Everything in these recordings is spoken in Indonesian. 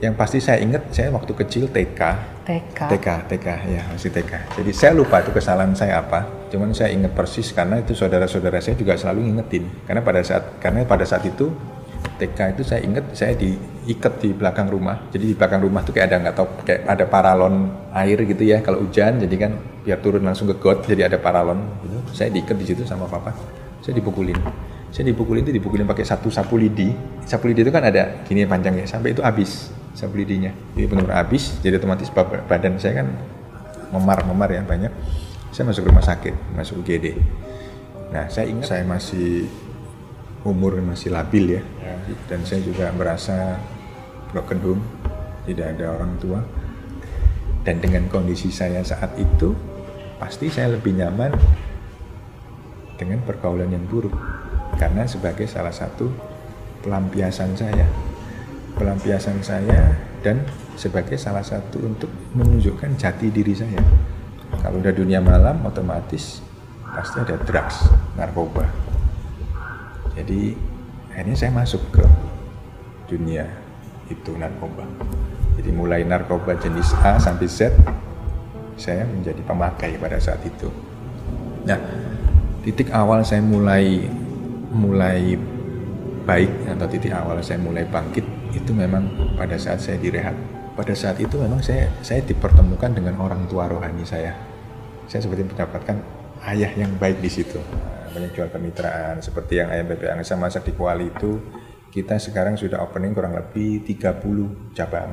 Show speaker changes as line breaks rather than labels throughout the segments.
yang pasti saya ingat saya waktu kecil TK
TK.
TK TK ya masih TK jadi saya lupa itu kesalahan saya apa. Cuman saya ingat persis karena itu saudara-saudara saya juga selalu ngingetin. Karena pada saat karena pada saat itu TK itu saya ingat saya diikat di belakang rumah. Jadi di belakang rumah tuh kayak ada nggak tahu kayak ada paralon air gitu ya. Kalau hujan jadi kan biar turun langsung ke got jadi ada paralon gitu. Saya diikat di situ sama papa. Saya dipukulin. Saya dipukulin itu dipukulin pakai satu sapu lidi. Sapu lidi itu kan ada gini panjangnya sampai itu habis sapu lidinya jadi benar-benar habis jadi otomatis badan saya kan memar-memar ya banyak. Saya masuk rumah sakit masuk UGD nah saya ingat saya masih umur masih labil ya. Dan saya juga merasa broken home tidak ada orang tua. Dan dengan kondisi saya saat itu pasti saya lebih nyaman dengan pergaulan yang buruk. Karena sebagai salah satu pelampiasan saya pelampiasan saya dan sebagai salah satu untuk menunjukkan jati diri saya. Kalau udah dunia malam otomatis pasti ada drugs narkoba. Jadi akhirnya saya masuk ke dunia itu narkoba. Jadi mulai narkoba jenis A sampai Z saya menjadi pemakai pada saat itu. Nah titik awal saya mulai mulai baik atau titik awal saya mulai bangkit itu memang pada saat saya direhab pada saat itu memang saya saya dipertemukan dengan orang tua rohani saya. Saya seperti mendapatkan ayah yang baik di situ. Banyak jual kemitraan seperti yang ayam bebek angsa masak di Kuali itu kita sekarang sudah opening kurang lebih 30 cabang.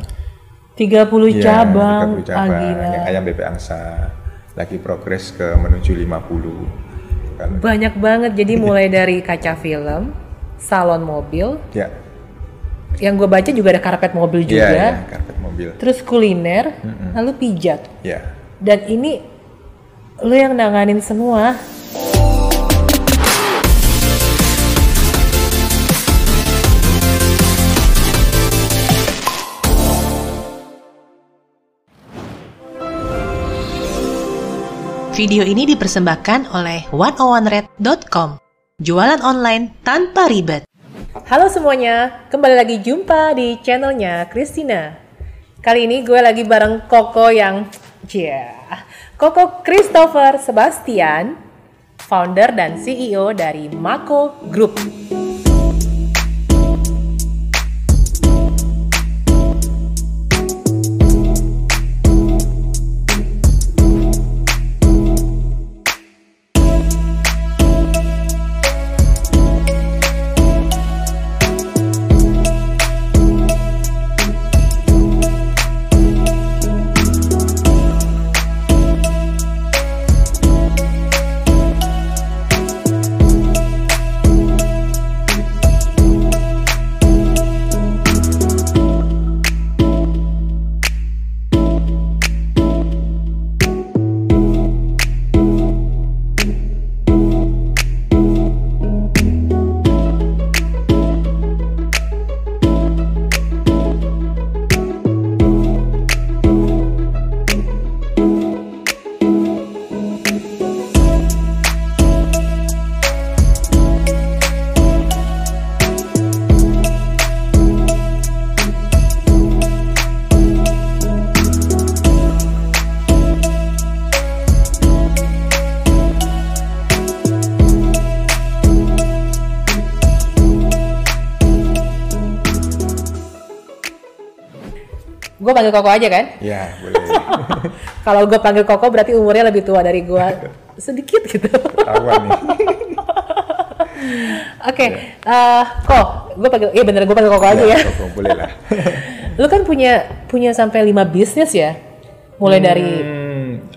30
Iya,
cabang.
30 cabang.
Ah,
yang ayam bebek angsa. Lagi progres ke menuju 50 kan?
Banyak banget. Jadi mulai dari kaca film, salon mobil,
ya
yang gue baca juga ada karpet mobil
Iya,
juga.
iya, karpet mobil.
Terus kuliner, lalu pijat.
Ya.
Dan ini lo yang nanganin semua.
Video ini dipersembahkan oleh 101red.com. Jualan online tanpa ribet.
Halo semuanya, kembali lagi jumpa di channelnya Christina. Kali ini gue lagi bareng Koko yang, ya, Koko Christopher Sebastian, founder dan CEO dari Mako Group. Panggil Koko aja kan?
Ya, boleh.
Kalau gue panggil Koko berarti umurnya lebih tua dari gue sedikit gitu.
Nih.
Oke, eh, Kok, gue panggil, iya bener gue panggil Koko aja ya.
Koko, boleh lah.
Lu kan punya punya sampai 5 bisnis ya? Mulai dari
Hmm,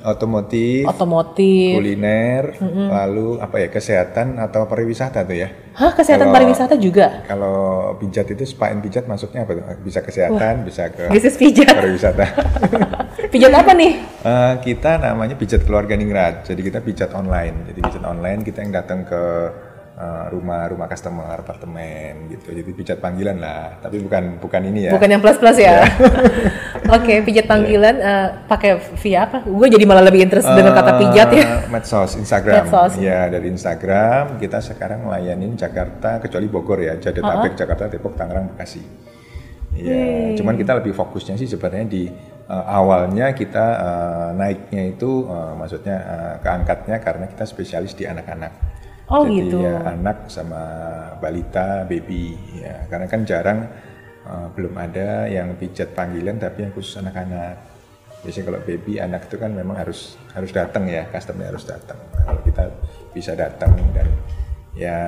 otomotif,
otomotif,
kuliner, lalu apa ya kesehatan atau pariwisata tuh ya.
hah kesehatan
Kalau-
pariwisata juga?
Kalau pijat itu spa and pijat masuknya apa tuh? Bisa kesehatan, bisa ke
Bisnis pijat.
pariwisata.
Pijat apa nih?
Eh, kita namanya pijat keluarga ningrat. Jadi kita pijat online. Jadi pijat online kita yang datang ke eh, rumah rumah customer apartemen gitu. Jadi pijat panggilan lah. Tapi bukan bukan ini ya.
Bukan yang plus-plus ya? Oke, pijat panggilan eh, pakai via apa? Gue jadi malah lebih interest dengan kata pijat ya.
Eh, medsos Instagram.
Medsos.
Ya dari Instagram kita sekarang melayanin Jakarta kecuali Bogor ya, Jabodetabek, Jakarta, Depok, Tangerang, Bekasi. Ya, cuman kita lebih fokusnya sih sebenarnya di uh, awalnya kita uh, naiknya itu uh, maksudnya uh, keangkatnya karena kita spesialis di anak-anak.
Oh,
Jadi
gitu.
ya anak sama balita, baby ya. Karena kan jarang uh, belum ada yang pijat panggilan tapi yang khusus anak-anak. Biasanya kalau baby anak itu kan memang harus harus datang ya, customer harus datang. Nah, kalau kita bisa datang dan ya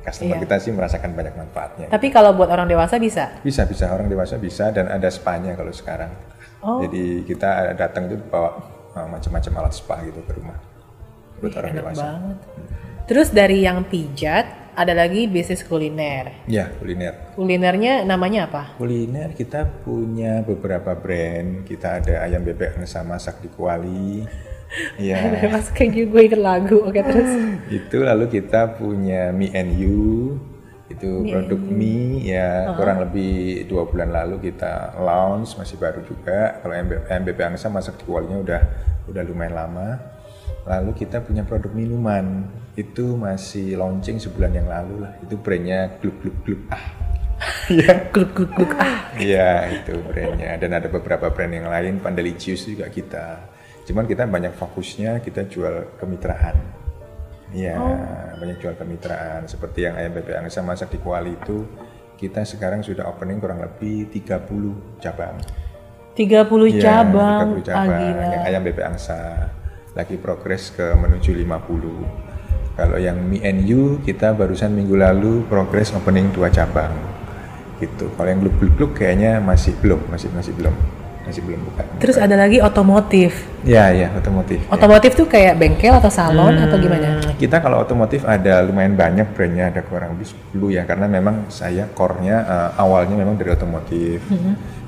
customer
Iya.
kita sih merasakan banyak manfaatnya.
Tapi kalau buat orang dewasa bisa.
Bisa bisa orang dewasa bisa dan ada spa-nya kalau sekarang.
Oh.
Jadi kita datang itu bawa uh, macam-macam alat spa gitu ke rumah buat orang
Enak
dewasa.
banget. Terus dari yang pijat, ada lagi bisnis kuliner.
Ya kuliner.
Kulinernya namanya apa?
Kuliner kita punya beberapa brand. Kita ada ayam bebek Nesa masak di Kuali. Iya.
Mas kayak gitu gue inget lagu. Oke terus.
itu lalu kita punya mie and you itu produk mie ya kurang lebih dua bulan lalu kita launch masih baru juga kalau MB, MBP Angsa masak di kualinya udah udah lumayan lama lalu kita punya produk minuman. Itu masih launching sebulan yang lalu lah. Itu brandnya gluk gluk gluk ah.
Gluk gluk gluk. Ah.
Iya itu brandnya. Dan ada beberapa brand yang lain Pandalicious juga kita. Cuman kita banyak fokusnya kita jual kemitraan. Iya banyak jual kemitraan. Seperti yang ayam bebek angsa masak di Kuali itu kita sekarang sudah opening kurang lebih 30 cabang.
30
Iya,
cabang.
30 cabang
Ah, gila.
yang ayam bebek angsa lagi progres ke menuju 50 kalau yang and you kita barusan minggu lalu progres opening dua cabang. Gitu. Kalau yang gluk gluk gluk kayaknya masih belum masih masih belum masih belum buka.
Terus ada lagi otomotif.
ya ya otomotif ya.
Otomotif tuh kayak bengkel atau salon atau gimana?
kita kalau otomotif ada lumayan banyak brandnya ada kurang lebih 10 ya. Karena memang saya core-nya eh, awalnya memang dari otomotif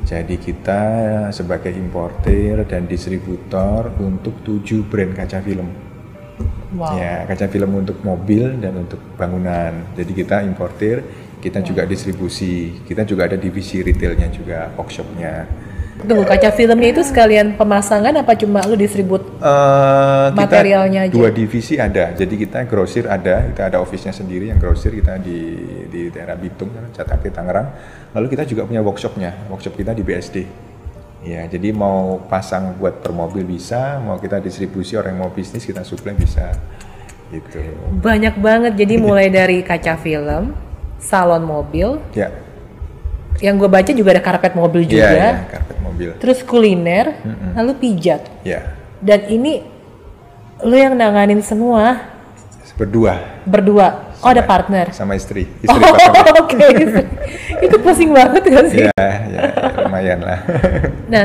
jadi kita sebagai importer dan distributor untuk tujuh brand kaca film.
Wow.
ya kaca film untuk mobil dan untuk bangunan. Jadi kita importer kita juga distribusi. Kita juga ada divisi retailnya juga workshopnya
Tunggu kaca filmnya itu sekalian pemasangan apa cuma lu distribut?
Kita
Materialnya aja.
dua divisi ada jadi kita grosir ada kita ada office-nya sendiri yang grosir kita di di daerah Bitung Catake Tangerang lalu kita juga punya workshopnya workshop kita di BSD ya jadi mau pasang buat per mobil bisa mau kita distribusi orang yang mau bisnis kita supply bisa gitu
Banyak banget. Jadi mulai dari kaca film, salon mobil,
ya
yang gue baca juga ada karpet mobil
ya,
juga.
ya karpet mobil
Terus kuliner, lalu pijat.
ya
Dan ini lu yang nanganin semua
berdua
berdua. Oh ada partner.
sama istri istri
Oh oke. itu pusing banget gak sih?
ya ya lumayan lah
Nah,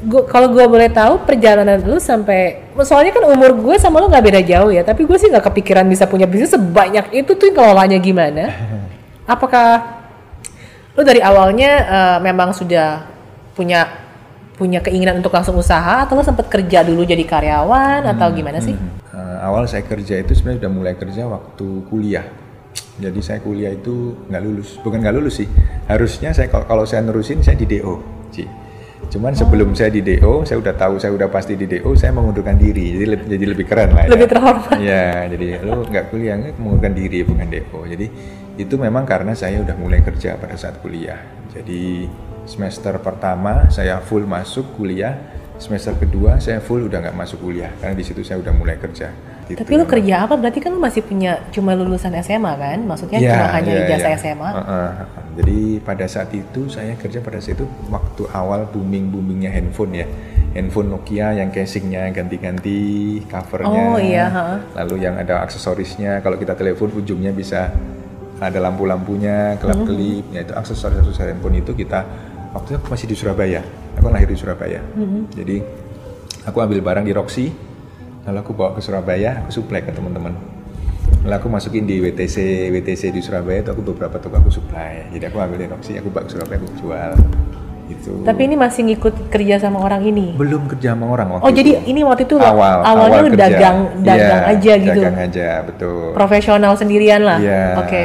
gua kalau gue boleh tahu perjalanan lu sampai, soalnya kan umur gue sama lu nggak beda jauh ya, tapi gue sih nggak kepikiran bisa punya bisnis sebanyak itu tuh kelolanya gimana? Apakah lu dari awalnya eh, memang sudah punya punya keinginan untuk langsung usaha atau lu sempat kerja dulu jadi karyawan atau gimana sih?
Eh, awal saya kerja itu sebenarnya udah mulai kerja waktu kuliah. Jadi saya kuliah itu nggak lulus, bukan nggak lulus sih. Harusnya saya kalau, saya nerusin saya di DO, Ci. Cuman sebelum saya di DO, saya udah tahu saya udah pasti di DO, saya mengundurkan diri. Jadi lebih, jadi lebih keren lah. ya.
Lebih terhormat.
Ya, jadi lu nggak kuliah mengundurkan diri bukan DO. Jadi itu memang karena saya udah mulai kerja pada saat kuliah. Jadi semester pertama saya full masuk kuliah, semester kedua saya full udah nggak masuk kuliah karena di situ saya udah mulai kerja. Gitu.
Tapi lu kerja apa? Berarti kan lu masih punya cuma lulusan SMA kan? Maksudnya
Ya,
cuma hanya
ya,
ijazah
ya.
SMA.
Uh, uh, uh. Jadi pada saat itu saya kerja pada saat itu waktu awal booming boomingnya handphone ya, handphone Nokia yang casingnya ganti-ganti covernya,
Oh, iya, ha.
lalu yang ada aksesorisnya. Kalau kita telepon ujungnya bisa ada lampu-lampunya, kelap-kelip, ya itu aksesoris aksesoris handphone itu kita waktu itu aku masih di Surabaya, aku lahir di Surabaya, jadi aku ambil barang di Roxy, lalu aku bawa ke Surabaya, aku supply ke teman-teman. Lalu aku masukin di WTC, WTC di Surabaya itu aku beberapa toko aku supply. Jadi aku ambil di Roxy, aku bawa ke Surabaya, aku jual. Gitu.
Tapi ini masih ngikut kerja sama orang ini.
belum kerja sama orang waktu
Oh jadi
itu.
ini waktu itu
awal
awalnya
awal
lu
kerja.
dagang dagang
Iya,
aja gitu.
Dagang aja, betul.
Profesional sendirian lah.
Iya.
Oke.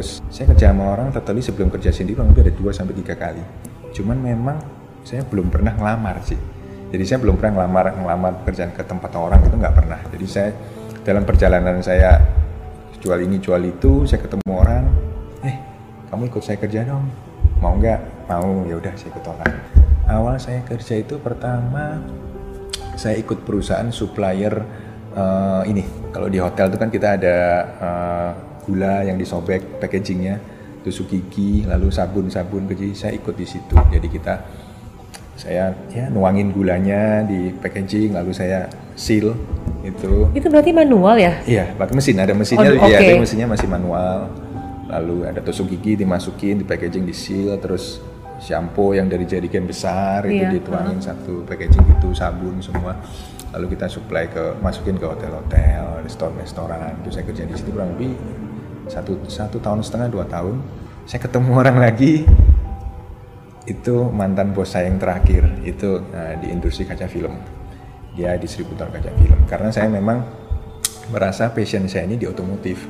Terus saya kerja sama orang totally sebelum kerja sendiri kurang lebih ada 2 sampai tiga kali. Cuman memang saya belum pernah ngelamar sih. Jadi saya belum pernah ngelamar ngelamar pekerjaan ke tempat orang itu nggak pernah. Jadi saya dalam perjalanan saya jual ini jual itu saya ketemu orang, eh kamu ikut saya kerja dong mau nggak mau ya udah saya ikut tolak awal saya kerja itu pertama saya ikut perusahaan supplier uh, ini kalau di hotel itu kan kita ada uh, gula yang disobek packagingnya tusuk gigi lalu sabun-sabun jadi saya ikut di situ. Jadi kita saya ya nuangin gulanya di packaging lalu saya seal itu.
Itu berarti manual ya?
Iya pakai mesin. Ada mesinnya
Oh,
ya
oke.
tapi mesinnya masih manual. Lalu ada tusuk gigi dimasukin di packaging di seal terus shampoo yang dari jerigen besar itu
Iya,
dituangin satu packaging itu sabun semua. Lalu kita supply ke masukin ke hotel-hotel restoran-restoran. Itu saya kerja di situ kurang lebih satu satu tahun setengah dua tahun saya ketemu orang lagi. Itu mantan bos saya yang terakhir itu eh, di industri kaca film. Dia distributor kaca film. Karena saya memang merasa passion saya ini di otomotif.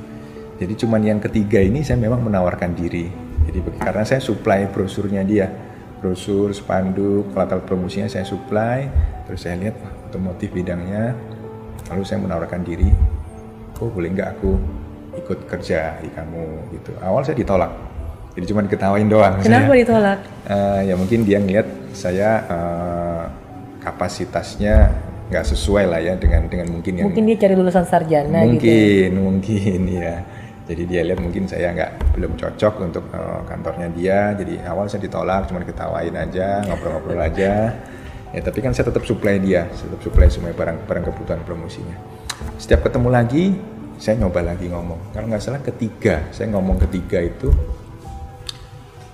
Jadi cuman yang ketiga ini saya memang menawarkan diri. Jadi karena saya supply brosurnya dia. Brosur spanduk alat promosinya saya supply. Terus saya lihat otomotif bidangnya. Lalu saya menawarkan diri oh boleh nggak aku ikut kerja di kamu gitu. Awal saya ditolak. Jadi cuma diketawain doang.
Kenapa
saya.
ditolak?
Eh, ya mungkin dia ngeliat saya eh, kapasitasnya nggak sesuai lah ya dengan dengan mungkin yang
mungkin dia cari lulusan sarjana gitu
mungkin mungkin ya. Jadi dia lihat mungkin saya nggak belum cocok untuk eh, kantornya dia. Jadi awal saya ditolak cuma ketawain aja ngobrol-ngobrol aja. Ya tapi kan saya tetap supply dia. Saya tetap supply semua barang barang kebutuhan promosinya. Setiap ketemu lagi saya nyoba lagi ngomong. Kalau nggak salah ketiga. Saya ngomong ketiga itu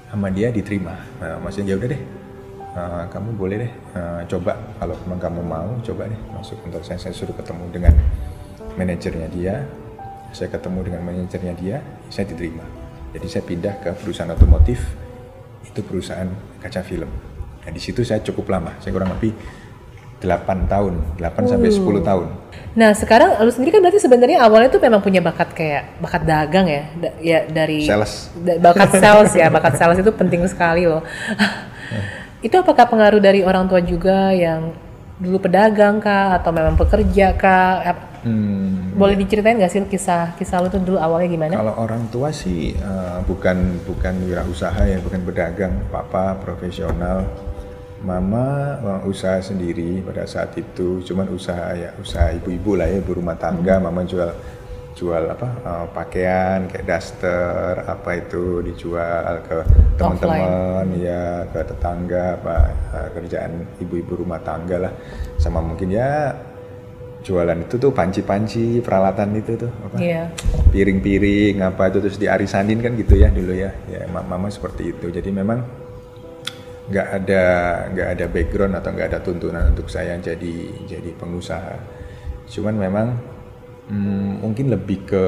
sama dia diterima. Nah, maksudnya ya udah deh eh, kamu boleh deh eh, coba. Kalau memang kamu mau coba deh. Masuk kantor saya saya suruh ketemu dengan manajernya dia. Saya ketemu dengan manajernya dia saya diterima. Jadi saya pindah ke perusahaan otomotif. Itu perusahaan kaca film. Nah di situ saya cukup lama. Saya kurang lebih 8 tahun 8 sampai 10 tahun
Nah sekarang lu sendiri kan berarti sebenarnya awalnya tuh memang punya bakat kayak bakat dagang ya, Da- ya dari
Sales.
da- bakat sales ya, bakat sales itu penting sekali loh. itu apakah pengaruh dari orang tua juga yang dulu pedagang kah atau memang pekerja kah?
Hmm,
Boleh diceritain nggak sih kisah kisah lu tuh dulu awalnya gimana?
Kalau orang tua sih eh, bukan bukan wirausaha ya, bukan pedagang. Papa profesional, mama usaha sendiri pada saat itu. Cuman usaha ya usaha ibu-ibu lah ya, ibu rumah tangga. Mama jual jual apa eh, pakaian kayak daster apa itu dijual ke teman-teman ya ke tetangga apa eh, kerjaan ibu-ibu rumah tangga lah sama mungkin ya jualan itu tuh panci-panci peralatan itu tuh apa
Iya.
piring-piring apa itu terus diarisanin kan gitu ya dulu ya ya ma- mama seperti itu jadi memang nggak ada nggak ada background atau nggak ada tuntunan untuk saya jadi jadi pengusaha cuman memang hmm, mungkin lebih ke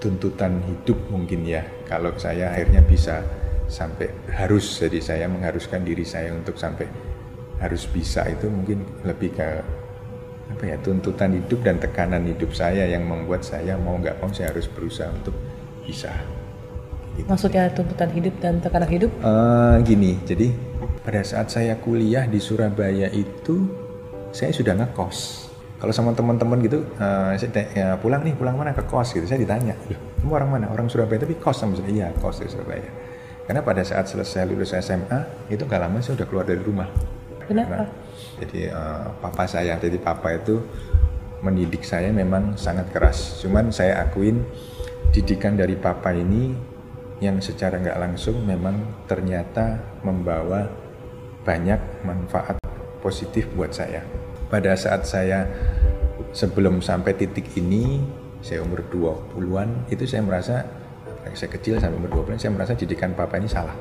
tuntutan hidup mungkin ya kalau saya akhirnya bisa sampai harus jadi saya mengharuskan diri saya untuk sampai harus bisa itu mungkin lebih ke apa ya tuntutan hidup dan tekanan hidup saya yang membuat saya mau nggak mau saya harus berusaha untuk bisa. Gitu.
Maksudnya tuntutan hidup dan tekanan hidup?
Eh, gini, jadi pada saat saya kuliah di Surabaya itu saya sudah ngekos. Kalau sama teman-teman gitu, eh, saya tanya, ya, pulang nih, pulang mana ke kos gitu. Saya ditanya, loh, kamu orang mana? Orang Surabaya tapi kos sama saya. Iya, kos di Surabaya. Karena pada saat selesai lulus SMA itu nggak lama saya udah keluar dari rumah.
Kenapa?
Jadi eh, papa saya, jadi papa itu mendidik saya memang sangat keras. Cuman saya akuin didikan dari papa ini yang secara nggak langsung memang ternyata membawa banyak manfaat positif buat saya. Pada saat saya sebelum sampai titik ini, saya umur 20-an, itu saya merasa saya kecil sampai umur 20-an, saya merasa didikan papa ini salah.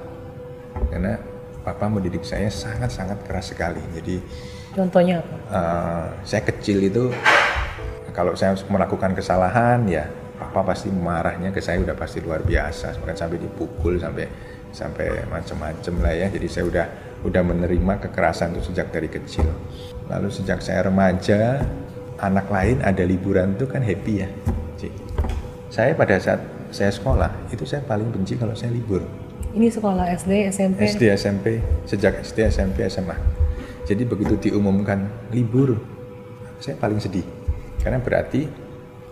Karena papa mendidik saya sangat-sangat keras sekali. Jadi
Contohnya apa?
eh, saya kecil itu kalau saya melakukan kesalahan ya papa pasti marahnya ke saya udah pasti luar biasa. Bahkan sampai dipukul sampai sampai macam-macam lah ya. Jadi saya udah udah menerima kekerasan itu sejak dari kecil. Lalu sejak saya remaja anak lain ada liburan itu kan happy ya Ci. saya pada saat saya sekolah itu saya paling benci kalau saya libur.
Ini sekolah SD, SMP.
SD SMP sejak SD SMP SMA jadi begitu diumumkan libur saya paling sedih. Karena berarti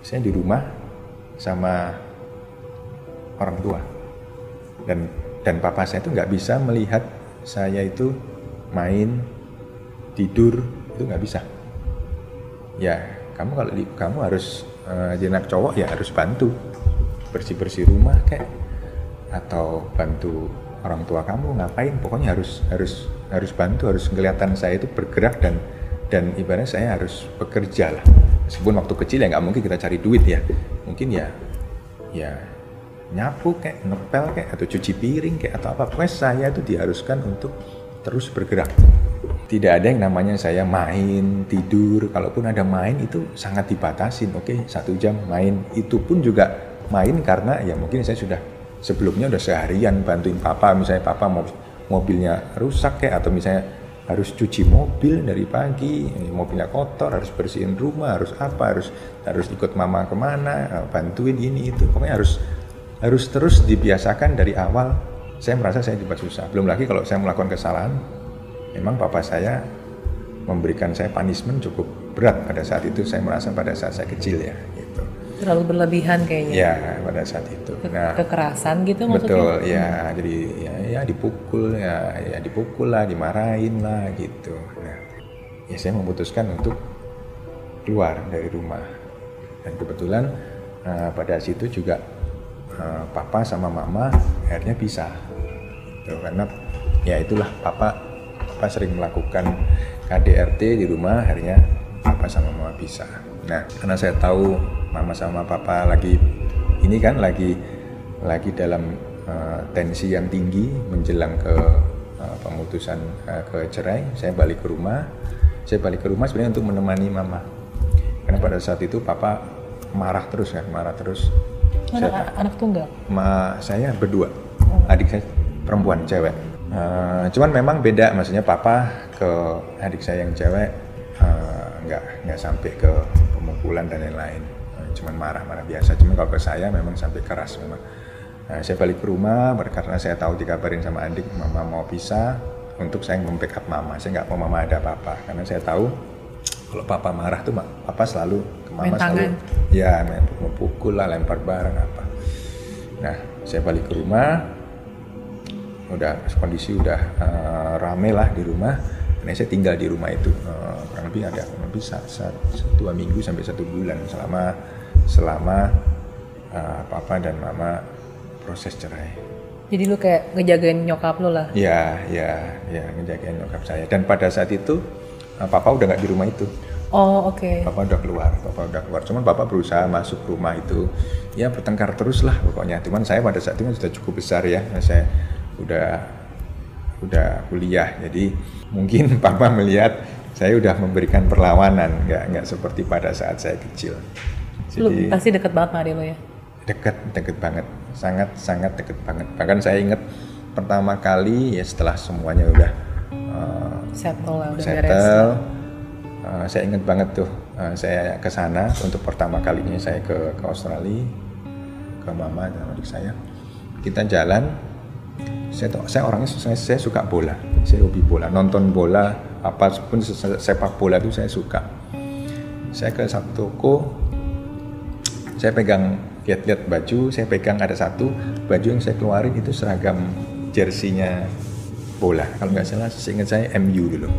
saya di rumah sama orang tua. Dan dan papa saya itu nggak bisa melihat saya itu main tidur itu nggak bisa. Ya kamu kalau kamu harus uh, jadi anak cowok ya harus bantu. Bersih bersih rumah kayak atau bantu orang tua kamu ngapain? Pokoknya harus harus harus bantu harus kelihatan saya itu bergerak dan dan ibaratnya saya harus bekerja lah meskipun waktu kecil ya nggak mungkin kita cari duit ya. Mungkin ya ya nyapu kayak ngepel kayak atau cuci piring kayak atau apa. Pokoknya saya itu diharuskan untuk terus bergerak. Tidak ada yang namanya saya main tidur. Kalaupun ada main itu sangat dibatasin. Oke satu jam main. Itu pun juga main karena ya mungkin saya sudah sebelumnya udah seharian bantuin papa. Misalnya papa mau mobilnya rusak kayak atau misalnya harus cuci mobil dari pagi mobilnya kotor harus bersihin rumah harus apa harus harus ikut mama ke mana bantuin ini itu. Pokoknya harus harus terus dibiasakan dari awal. Saya merasa saya juga susah. Belum lagi kalau saya melakukan kesalahan memang papa saya memberikan saya punishment cukup berat pada saat itu. Saya merasa pada saat saya kecil ya
terlalu berlebihan kayaknya.
Ya pada saat itu.
Ke
nah
kekerasan gitu maksudnya?
betul ya jadi ya, ya dipukul ya ya dipukul lah dimarahin lah gitu. Nah ya saya memutuskan untuk keluar dari rumah. Dan kebetulan uh, pada situ juga uh, papa sama mama akhirnya pisah gitu, karena ya itulah papa papa sering melakukan KDRT di rumah akhirnya papa sama mama pisah. Nah karena saya tahu mama sama papa lagi ini kan lagi lagi dalam uh, tensi yang tinggi menjelang ke uh, pemutusan uh, ke cerai. Saya balik ke rumah. Saya balik ke rumah sebenarnya untuk menemani mama. Karena pada saat itu papa marah terus kan marah terus. Saya,
anak tunggal?
Ma saya berdua. Adik saya perempuan cewek. Uh, cuman memang beda maksudnya papa ke adik saya yang cewek uh, nggak nggak sampai ke pemukulan dan lain-lain cuman marah-marah biasa. Cuman kalau ke saya memang sampai keras memang. Nah, saya balik ke rumah karena saya tahu dikabarin sama adik mama mau pisah untuk saya membackup mama. Saya nggak mau mama ada apa-apa karena saya tahu kalau papa marah tuh papa selalu ke mama
Main
selalu ya main memukul lah lempar barang apa. Nah saya balik ke rumah udah kondisi udah uh, rame lah di rumah. Nah, saya tinggal di rumah itu. Uh, kurang lebih ada kurang lebih satu, satu, dua minggu sampai satu bulan selama selama uh, papa dan mama proses cerai.
jadi lu kayak ngejagain nyokap lu lah
Ya, ya, ya ngejagain nyokap saya. Dan pada saat itu uh, papa udah nggak di rumah itu.
oh oke
Papa udah keluar, papa udah keluar. Cuman papa berusaha masuk rumah itu, ya bertengkar terus lah pokoknya. Cuman saya pada saat itu kan sudah cukup besar ya, saya udah udah kuliah, jadi mungkin papa melihat saya udah memberikan perlawanan, nggak nggak seperti pada saat saya kecil.
Lu pasti deket banget sama adik lu ya
dekat, dekat banget, sangat sangat dekat banget. Bahkan saya ingat pertama kali ya setelah semuanya udah uh,
settle lah udah beres
settle. Uh, saya ingat banget tuh, uh, saya ke sana untuk pertama kalinya saya ke, ke Australia, ke mama dan adik saya. Kita jalan, saya, tuh- saya orangnya saya, saya suka bola, saya hobi bola, nonton bola, apa pun se- sepak bola itu saya suka. Saya ke satu toko, saya pegang lihat-lihat baju, saya pegang ada satu baju yang saya keluarin itu seragam jersinya bola. Kalau nggak salah, seingat saya MU dulu.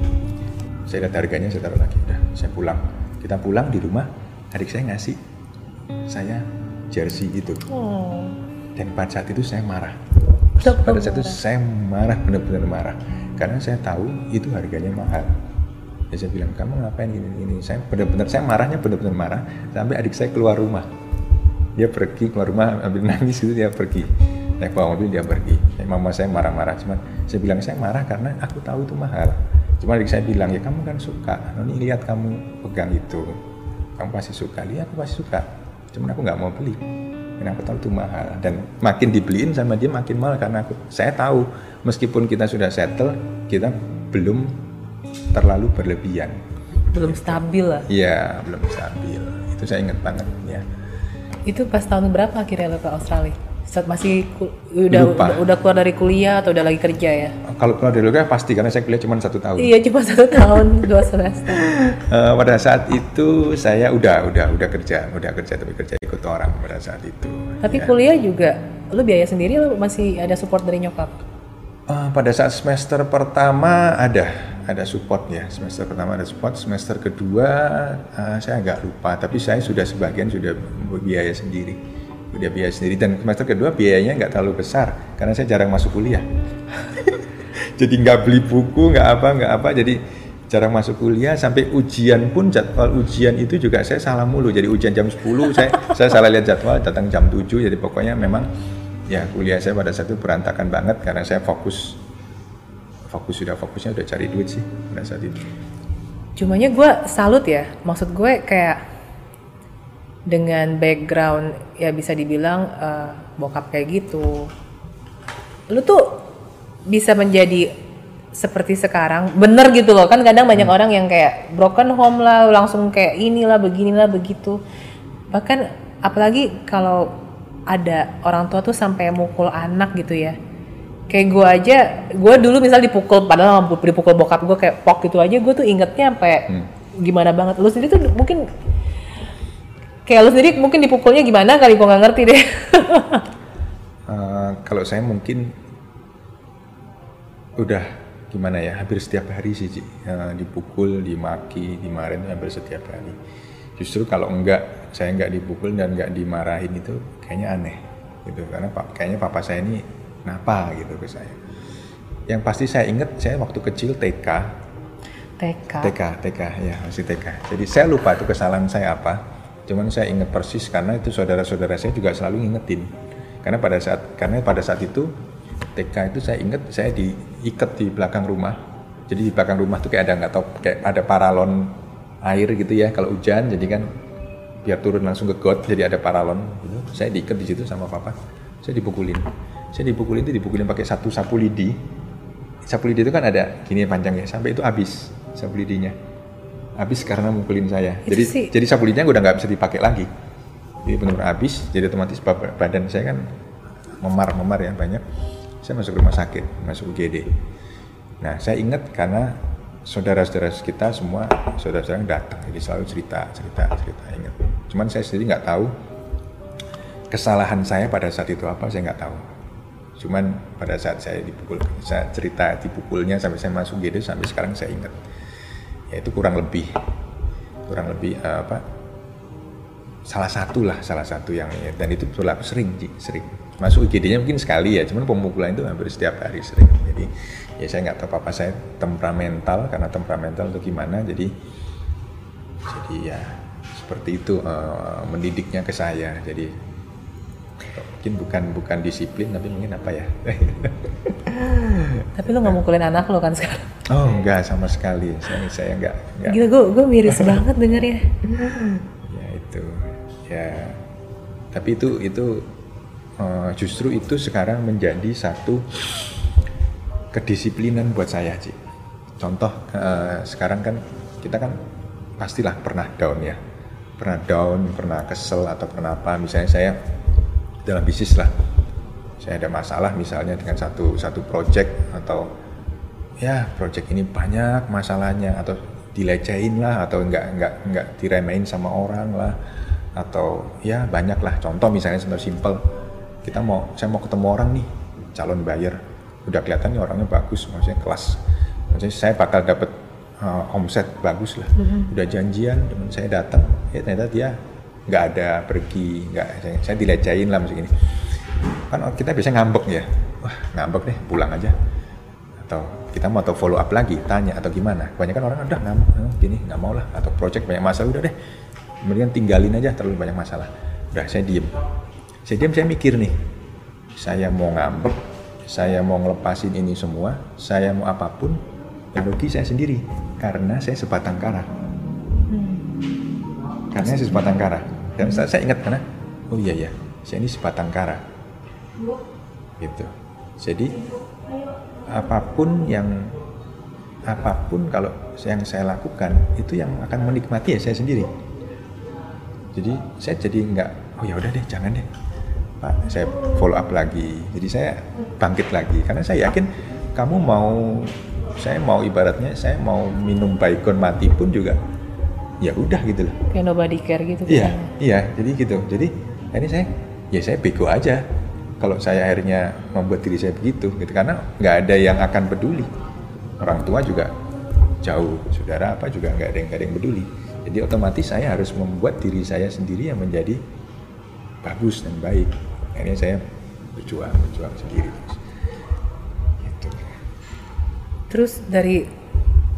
Saya lihat harganya, saya taruh lagi. Udah, saya pulang. Kita pulang di rumah, adik saya ngasih saya jersey itu.
oh
Dan pada saat itu saya marah. Pada saat itu saya marah, benar-benar marah. Karena saya tahu itu harganya mahal. Ya saya bilang, kamu ngapain gini-gini? Saya benar-benar, saya marahnya benar-benar marah. Sampai adik saya keluar rumah. Dia pergi keluar rumah, ambil nangis itu dia pergi. Naik bawa mobil dia pergi. Mama saya marah-marah. Cuman saya bilang, saya marah karena aku tahu itu mahal. Cuma adik saya bilang, ya kamu kan suka. Noni lihat kamu pegang itu. Kamu pasti suka. Lihat aku pasti suka. Cuman aku nggak mau beli. Karena aku tahu itu mahal. Dan makin dibeliin sama dia makin mahal. Karena aku, saya tahu meskipun kita sudah settle, kita belum terlalu berlebihan.
belum stabil lah
Iya, belum stabil. Itu saya ingat banget ya.
Itu pas tahun berapa akhirnya lo ke Australia saat masih udah,
Lupa.
udah udah keluar dari kuliah atau udah lagi kerja ya
Kalau keluar dari kuliah pasti karena saya kuliah cuma satu tahun.
iya cuma satu tahun dua semester
Eh, pada saat itu saya udah udah udah kerja, udah kerja tapi kerja ikut orang pada saat itu.
tapi
Ya.
kuliah juga lu biaya sendiri lu masih ada support dari nyokap?
Uh, pada saat semester pertama ada ada support ya semester pertama ada support semester kedua uh, saya agak lupa. Tapi saya sudah sebagian sudah biaya sendiri. Udah biaya sendiri. Dan semester kedua biayanya nggak terlalu besar karena saya jarang masuk kuliah. Jadi nggak beli buku nggak apa nggak apa. Jadi jarang masuk kuliah. Sampai ujian pun jadwal ujian itu juga saya salah mulu. Jadi ujian jam 10 saya saya salah lihat jadwal datang jam 7 jadi pokoknya memang ya kuliah saya pada saat itu berantakan banget karena saya fokus fokus sudah fokusnya udah cari duit sih pada saat itu.
Cumanya gue salut ya, maksud gue kayak dengan background ya bisa dibilang uh, bokap kayak gitu, lu tuh bisa menjadi seperti sekarang bener gitu loh kan kadang banyak hmm. orang yang kayak broken home lah langsung kayak inilah beginilah begitu bahkan apalagi kalau ada orang tua tuh sampai mukul anak gitu ya kayak gue aja gue dulu misal dipukul padahal dipukul bokap gue kayak pok gitu aja gue tuh ingetnya sampai hmm. gimana banget. Lu sendiri tuh mungkin kayak lu sendiri mungkin dipukulnya gimana kali gue nggak ngerti deh.
Uh, kalau saya mungkin udah gimana ya hampir setiap hari sih uh, dipukul dimaki dimarahin hampir setiap hari. Justru kalau enggak saya enggak dipukul dan enggak dimarahin itu kayaknya aneh gitu. Karena kayaknya papa saya ini kenapa gitu ke saya. Yang pasti saya ingat saya waktu kecil TK
TK
TK TK ya masih TK jadi saya lupa itu kesalahan saya apa. Cuman saya ingat persis karena itu saudara-saudara saya juga selalu ngingetin. Karena pada saat karena pada saat itu TK itu saya ingat saya diikat di belakang rumah. Jadi di belakang rumah tuh kayak ada nggak tahu kayak ada paralon air gitu ya kalau hujan. Jadi kan biar turun langsung ke got jadi ada paralon gitu. Saya diikat di situ sama papa. Saya dipukulin. Saya dipukulin itu dipukulin pakai satu sapu lidi. Sapu lidi itu kan ada gini panjangnya sampai itu habis sapu lidinya. Habis karena mukulin saya. Itu jadi sih. jadi sapu lidinya udah nggak bisa dipakai lagi. Jadi benar-benar habis. Jadi otomatis badan saya kan memar-memar ya banyak. Saya masuk rumah sakit, masuk UGD. Nah, saya ingat karena saudara-saudara kita semua saudara-saudara datang jadi selalu cerita cerita cerita ingat cuman saya sendiri nggak tahu kesalahan saya pada saat itu apa saya nggak tahu cuman pada saat saya dipukul saya cerita dipukulnya sampai saya masuk GD sampai sekarang saya ingat. Ya itu kurang lebih kurang lebih uh, apa? Salah satu lah salah satu yang dan itu berlaku sering sering. Masuk IGD-nya mungkin sekali ya cuman pemukulan itu hampir setiap hari sering. Jadi ya saya nggak tahu apa saya temperamental karena temperamental untuk gimana jadi jadi ya seperti itu uh, mendidiknya ke saya. Jadi mungkin bukan bukan disiplin tapi mungkin apa ya
tapi lu nggak mukulin anak lo kan sekarang
oh enggak sama sekali saya saya enggak, enggak.
gila gue gue miris banget dengarnya
ya itu ya tapi itu itu uh, justru itu sekarang menjadi satu kedisiplinan buat saya Ci. Contoh uh, sekarang kan kita kan pastilah pernah down ya. Pernah down, pernah kesel atau pernah apa. Misalnya saya dalam bisnis lah. Saya ada masalah misalnya dengan satu satu project atau ya project ini banyak masalahnya atau dilecehin lah atau enggak enggak enggak diremehin sama orang lah atau ya banyak lah contoh misalnya sebenarnya simple kita mau saya mau ketemu orang nih calon buyer udah kelihatan nih orangnya bagus maksudnya kelas maksudnya saya bakal dapat uh, omset bagus lah mm-hmm. udah janjian teman saya datang ya ternyata dia nggak ada pergi nggak. Saya, saya dilecehin lah maksudnya ini kan kita biasanya ngambek ya. Wah ngambek deh pulang aja. Atau kita mau atau follow up lagi tanya atau gimana. Kebanyakan orang udah ngambek oh, gini nggak mau lah. Atau project banyak masalah udah deh kemudian tinggalin aja terlalu banyak masalah. Udah saya diem. Saya diem saya mikir nih. Saya mau ngambek saya mau ngelepasin ini semua, saya mau apa pun, yang rugi saya sendiri. Karena saya sebatang kara. Hmm. Karena saya sebatang kara. Dan saya, saya ingat karena, oh iya ya, saya ini sebatang kara. Gitu. Jadi apa pun yang apa pun kalau yang saya lakukan itu yang akan menikmati ya saya sendiri. Jadi saya jadi nggak, oh ya udah deh, jangan deh Pak, saya follow up lagi. Jadi saya bangkit lagi karena saya yakin kamu mau saya mau ibaratnya saya mau minum baikon mati pun juga ya udah gitu loh.
Kayak nobody care gitu.
Iya, kan? iya, jadi gitu. Jadi ini saya ya saya bego aja. kalau saya akhirnya membuat diri saya begitu gitu karena nggak ada yang akan peduli orang tua juga jauh saudara apa juga nggak ada yang nggak ada yang peduli jadi otomatis saya harus membuat diri saya sendiri yang menjadi bagus dan baik akhirnya saya berjuang berjuang sendiri terus gitu.
Terus dari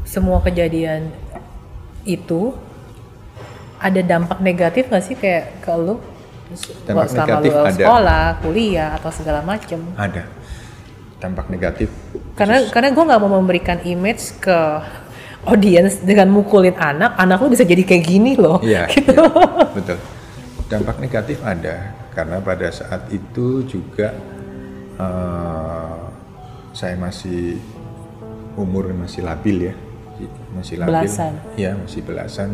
semua kejadian itu ada dampak negatif nggak sih kayak ke lu?
Dampak
selama
negatif
lu
ada.
sekolah, kuliah atau segala macem.
ada dampak negatif
Karena karena gue nggak mau memberikan image ke audience dengan mukulin anak, anak lu bisa jadi kayak gini loh.
Iya,
Gitu.
iya, betul. Dampak negatif ada karena pada saat itu juga eh, saya masih umur masih labil ya, masih labil.
Belasan.
Iya, masih belasan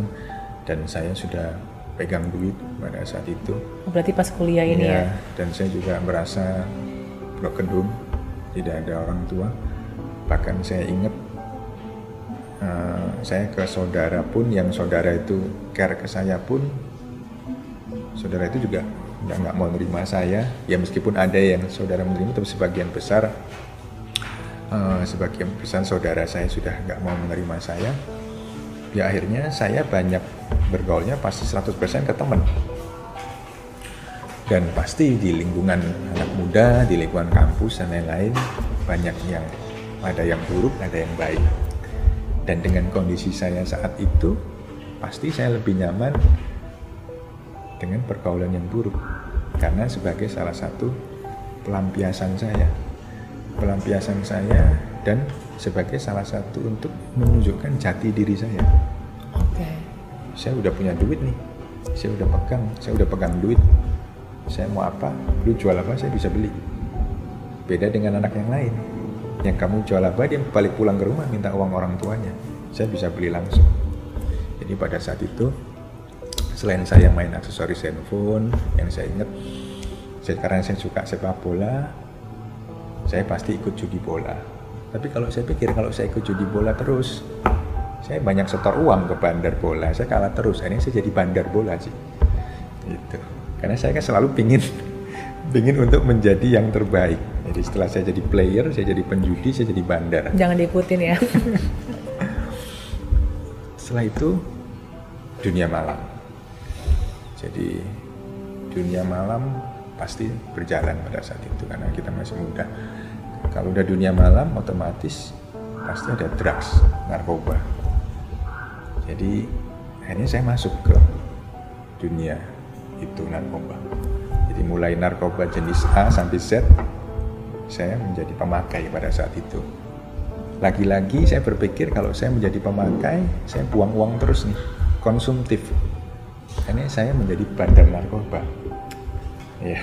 dan saya sudah pegang duit pada saat itu.
Berarti pas kuliah ini
Iya,
ya.
dan saya juga merasa broken home, tidak ada orang tua. Bahkan saya ingat eh, saya ke saudara pun, yang saudara itu care ke saya pun, saudara itu juga nggak nggak mau menerima saya. Ya meskipun ada yang saudara menerima, tapi sebagian besar eh, sebagian besar saudara saya sudah nggak mau menerima saya. Ya akhirnya saya banyak bergaulnya pasti 100% ke teman dan pasti di lingkungan anak muda, di lingkungan kampus dan lain-lain banyak yang ada yang buruk, ada yang baik. Dan dengan kondisi saya saat itu, pasti saya lebih nyaman dengan pergaulan yang buruk karena sebagai salah satu pelampiasan saya, pelampiasan saya dan sebagai salah satu untuk menunjukkan jati diri saya. Saya udah punya duit nih, saya udah pegang, saya udah pegang duit, saya mau apa, lu jual apa saya bisa beli. Beda dengan anak yang lain, yang kamu jual apa dia balik pulang ke rumah minta uang orang tuanya, saya bisa beli langsung. Jadi pada saat itu, selain saya main aksesoris handphone, yang saya ingat, saya, karena saya suka sepak bola, saya pasti ikut judi bola. Tapi kalau saya pikir kalau saya ikut judi bola terus, saya banyak setor uang ke bandar bola, saya kalah terus, akhirnya saya jadi bandar bola sih. Gitu. Karena saya kan selalu pingin pingin untuk menjadi yang terbaik. Jadi setelah saya jadi player, saya jadi penjudi, saya jadi bandar.
Jangan diikutin ya.
Setelah itu dunia malam. Jadi dunia malam pasti berjalan pada saat itu karena kita masih muda. Kalau udah dunia malam otomatis pasti ada drugs, narkoba. Jadi akhirnya saya masuk ke dunia itu narkoba. Jadi mulai narkoba jenis A sampai Z saya menjadi pemakai pada saat itu. Lagi-lagi saya berpikir kalau saya menjadi pemakai, saya buang uang terus nih, konsumtif. Ini saya menjadi bandar narkoba. Ya.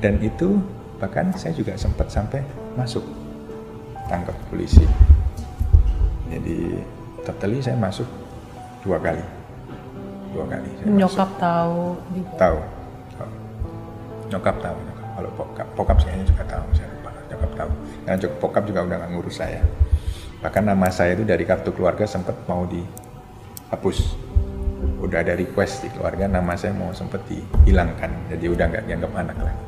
Dan itu bahkan saya juga sempat sampai masuk tangkap polisi. Jadi totally saya masuk dua kali. Dua kali. Saya
Nyokap tahu juga.
tahu tahu. nyokap tahu nyokap. kalau pokap pokap kayaknya juga tahu saya lupa nyokap tahu karena juga pokap juga udah nggak ngurus saya bahkan nama saya itu dari kartu keluarga sempat mau dihapus udah ada request di keluarga nama saya mau sempat dihilangkan jadi udah nggak dianggap anak lagi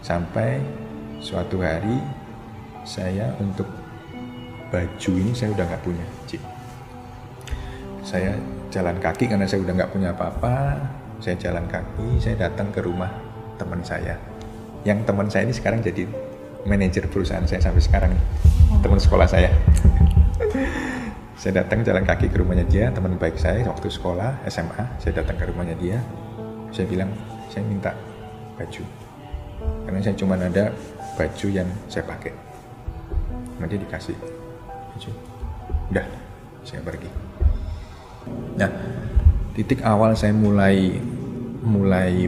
sampai suatu hari saya untuk baju ini saya udah nggak punya Cik. saya jalan kaki karena saya udah nggak punya apa-apa. Saya jalan kaki saya datang ke rumah teman saya. Yang teman saya ini sekarang jadi manajer perusahaan saya sampai sekarang teman sekolah saya. Saya datang jalan kaki ke rumahnya dia teman baik saya waktu sekolah SMA saya datang ke rumahnya dia. Saya bilang saya minta baju. Karena saya cuma ada baju yang saya pakai. Dia dikasih udah saya pergi. Nah titik awal saya mulai mulai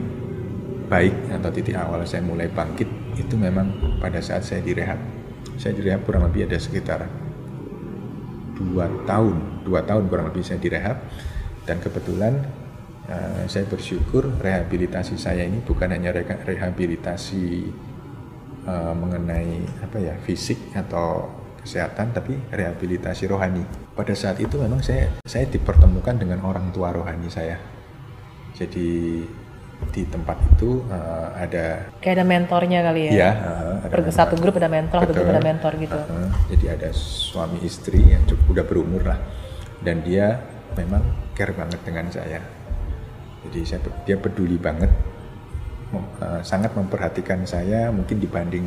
baik atau titik awal saya mulai bangkit itu memang pada saat saya direhab saya direhab kurang lebih ada sekitar dua tahun dua tahun kurang lebih saya direhab dan kebetulan eh, saya bersyukur rehabilitasi saya ini bukan hanya reha- rehabilitasi eh, mengenai apa ya fisik atau kesehatan tapi rehabilitasi rohani. Pada saat itu memang saya saya dipertemukan dengan orang tua rohani saya. Jadi di tempat itu uh, ada
Kayak ada mentornya kali ya?
ya uh, ada
Per satu grup ada mentor, satu grup ada mentor gitu.
Uh, jadi ada suami istri yang cukup udah berumur lah. Dan dia memang care banget dengan saya. Jadi saya dia peduli banget mem- uh, sangat memperhatikan saya mungkin dibanding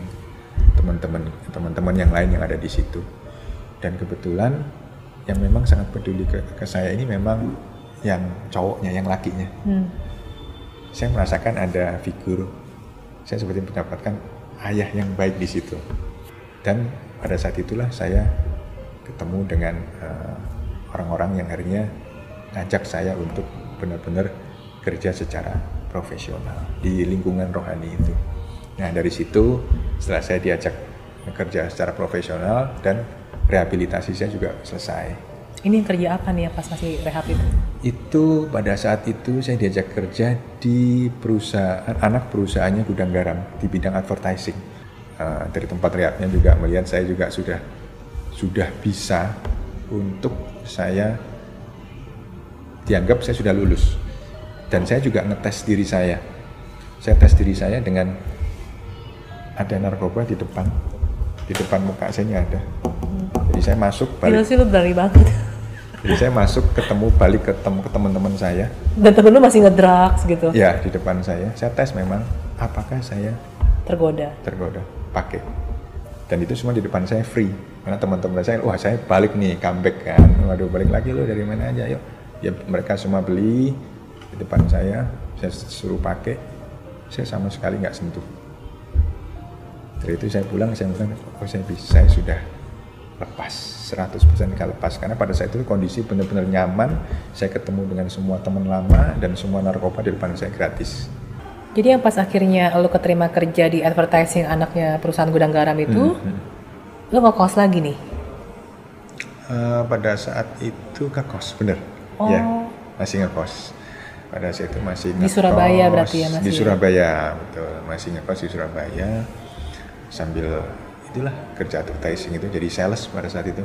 teman-teman teman-teman yang lain yang ada di situ. Dan kebetulan yang memang sangat peduli ke, ke saya ini memang yang cowoknya yang lakinya.
Hmm.
saya merasakan ada figur saya seperti mendapatkan ayah yang baik di situ. Dan pada saat itulah saya ketemu dengan eh, orang-orang yang akhirnya ngajak saya untuk benar-benar kerja secara profesional di lingkungan rohani itu. Nah dari situ setelah saya diajak kerja secara profesional dan rehabilitasi saya juga selesai.
Ini kerja apa nih ya pas masih rehab itu?
itu pada saat itu saya diajak kerja di perusahaan anak perusahaannya gudang garam di bidang advertising. Eh, dari tempat rehabnya juga melihat saya juga sudah sudah bisa untuk saya dianggap saya sudah lulus. Dan saya juga ngetes diri saya. Saya tes diri saya dengan ada narkoba di depan di depan muka saya ini ada jadi saya masuk
Gila
balik
sih lu berani banget.
jadi saya masuk ketemu balik ke tem- ke teman-teman saya
Dan temen lu masih ngedrugs gitu.
Ya, di depan saya. Saya tes memang apakah saya
Tergoda.
tergoda pakai. Dan itu semua di depan saya free. Karena teman-teman saya, wah saya balik nih, comeback kan. Waduh, balik lagi lo dari mana aja, yuk. Ya mereka semua beli di depan saya, saya suruh pakai. Saya sama sekali nggak sentuh. Dari itu saya pulang, saya bilang, oh saya bisa, saya sudah lepas 100% nggak lepas karena pada saat itu kondisi benar-benar nyaman saya ketemu dengan semua teman lama dan semua narkoba di depan saya gratis
Jadi yang pas akhirnya lu keterima kerja di advertising anaknya perusahaan gudang garam itu,
Hmm,
lu ngekos lagi nih?
Eh, pada saat itu ngekos, bener.
Oh.
Ya, masih ngekos. Pada saat itu masih
Di. Surabaya berarti ya, masih
Di
ya?
Surabaya, betul. Masih ngekos di Surabaya. Sambil itulah. kerja advertising itu jadi sales pada saat itu.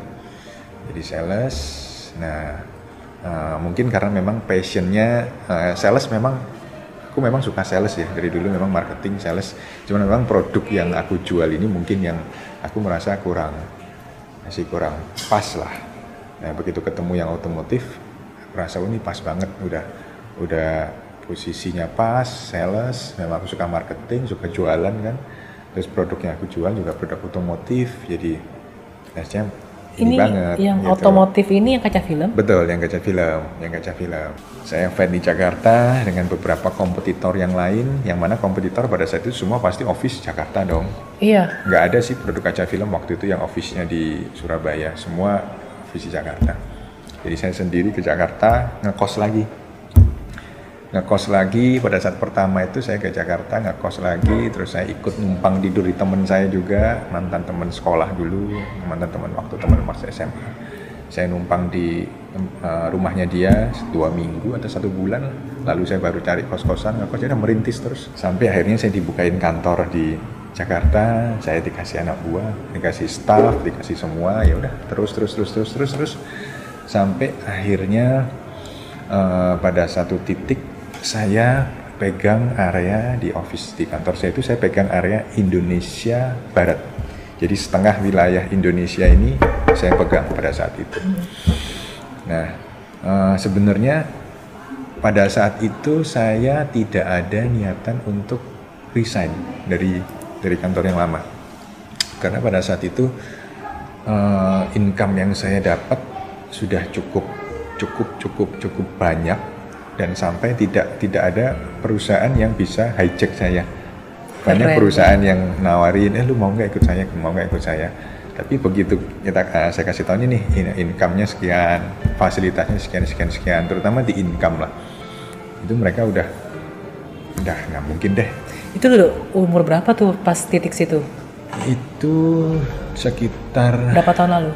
Jadi sales. Nah, eh, mungkin karena memang passionnya eh, sales memang aku memang suka sales ya. Dari dulu memang marketing sales. Cuman memang produk yang aku jual ini mungkin yang aku merasa kurang masih kurang pas lah. Nah begitu ketemu yang otomotif aku rasa oh, ini pas banget. Udah udah posisinya pas sales. Memang aku suka marketing suka jualan kan terus produk yang aku jual juga produk otomotif jadi saya ini,
Ini
banget
yang
gitu.
otomotif ini yang kaca film?
Betul, yang kaca film, yang kaca film. Saya fan di Jakarta dengan beberapa kompetitor yang lain, yang mana kompetitor pada saat itu semua pasti office Jakarta dong.
Iya.
Nggak ada sih produk kaca film waktu itu yang office-nya di Surabaya, semua office di Jakarta. Jadi saya sendiri ke Jakarta, ngekos lagi. Ngekos lagi, pada saat pertama itu saya ke Jakarta, ngekos lagi, terus saya ikut numpang tidur di teman saya juga, mantan teman sekolah dulu, mantan teman waktu teman pas SMA saya numpang di eh, rumahnya dia dua minggu atau satu bulan lalu saya baru cari kos-kosan ngekos jadi merintis terus. Sampai akhirnya saya dibukain kantor di Jakarta saya dikasih anak buah dikasih staff dikasih semua ya udah terus terus terus terus terus terus. Sampai akhirnya eh, pada satu titik saya pegang area di office di kantor saya itu saya pegang area Indonesia Barat jadi setengah wilayah Indonesia ini saya pegang pada saat itu. Nah, eh, sebenarnya pada saat itu saya tidak ada niatan untuk resign dari dari kantor yang lama. Karena pada saat itu eh, income yang saya dapat sudah cukup cukup cukup cukup banyak dan sampai tidak tidak ada perusahaan yang bisa hijack saya banyak
Keren.
perusahaan yang nawarin eh lu mau nggak ikut saya mau nggak ikut saya tapi begitu kita saya kasih tahu nih ini income-nya sekian fasilitasnya sekian sekian sekian terutama di income lah itu mereka udah udah nggak mungkin deh
Itu dulu umur berapa tuh pas titik situ?
itu sekitar
Berapa tahun lalu?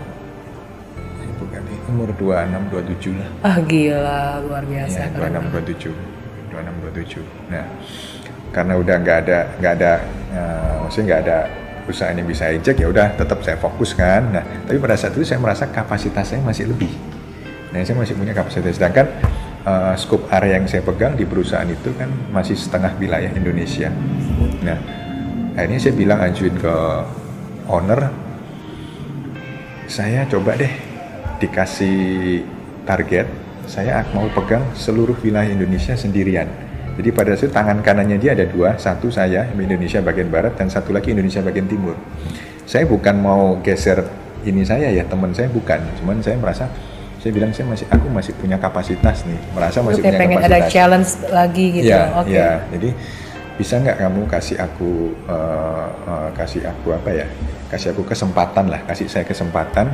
Umur 26 27 lah.
Ah gila, luar biasa.
ya,
keren
26 27 26 27 nah karena udah nggak ada nggak ada eh, maksudnya nggak ada perusahaan yang bisa hijack ya udah tetap saya fokus kan. Nah tapi pada saat itu saya merasa kapasitas saya masih lebih. Nah saya masih punya kapasitas. Sedangkan uh, scope area yang saya pegang di perusahaan itu kan masih setengah wilayah Indonesia. Nah, akhirnya saya bilang ajuin ke owner, saya coba deh dikasih target, saya mau pegang seluruh wilayah Indonesia sendirian. Jadi pada saat itu tangan kanannya dia ada dua, satu saya Indonesia bagian barat dan satu lagi Indonesia bagian timur. Saya bukan mau geser ini saya ya teman saya bukan, cuman saya merasa saya bilang saya masih aku masih punya kapasitas nih merasa masih
Oke,
punya
pengen
kapasitas
ada challenge lagi gitu.
ya
Oke.
ya jadi bisa nggak kamu kasih aku eh, eh, kasih aku apa ya kasih aku kesempatan lah kasih saya kesempatan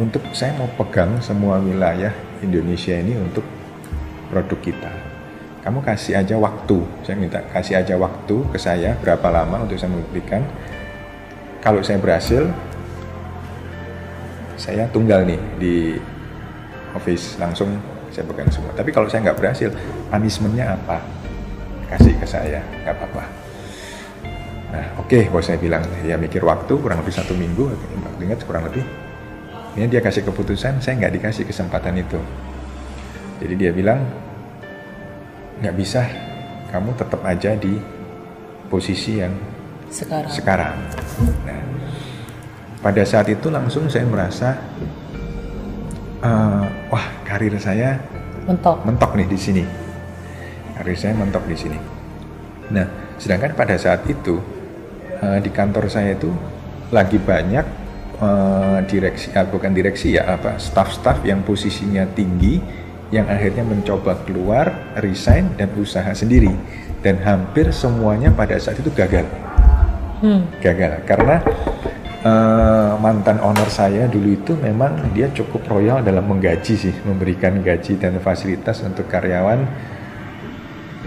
untuk saya mau pegang semua wilayah Indonesia ini untuk produk kita kamu kasih aja waktu saya minta kasih aja waktu ke saya berapa lama untuk saya membuktikan kalau saya berhasil saya tunggal nih di office langsung saya pegang semua. Tapi kalau saya nggak berhasil, punishmentnya apa? Kasih ke saya, nggak apa-apa. Nah, oke, bos saya bilang, ya mikir waktu kurang lebih satu minggu, ingat kurang lebih. Ini dia kasih keputusan, saya nggak dikasih kesempatan itu. Jadi dia bilang, nggak bisa, kamu tetap aja di posisi yang
Sekarang.
sekarang. Nah, pada saat itu langsung saya merasa, eh, wah karir saya
Mentok.
mentok nih di sini. Karir saya mentok di sini. Nah, sedangkan pada saat itu eh, di kantor saya itu lagi banyak eh, direksi, ah, bukan direksi ya apa, staff-staff yang posisinya tinggi yang akhirnya mencoba keluar, resign dan usaha sendiri. Dan hampir semuanya pada saat itu gagal.
Hmm.
gagal. Karena eh, mantan owner saya dulu itu memang dia cukup royal dalam menggaji sih memberikan gaji dan fasilitas untuk karyawan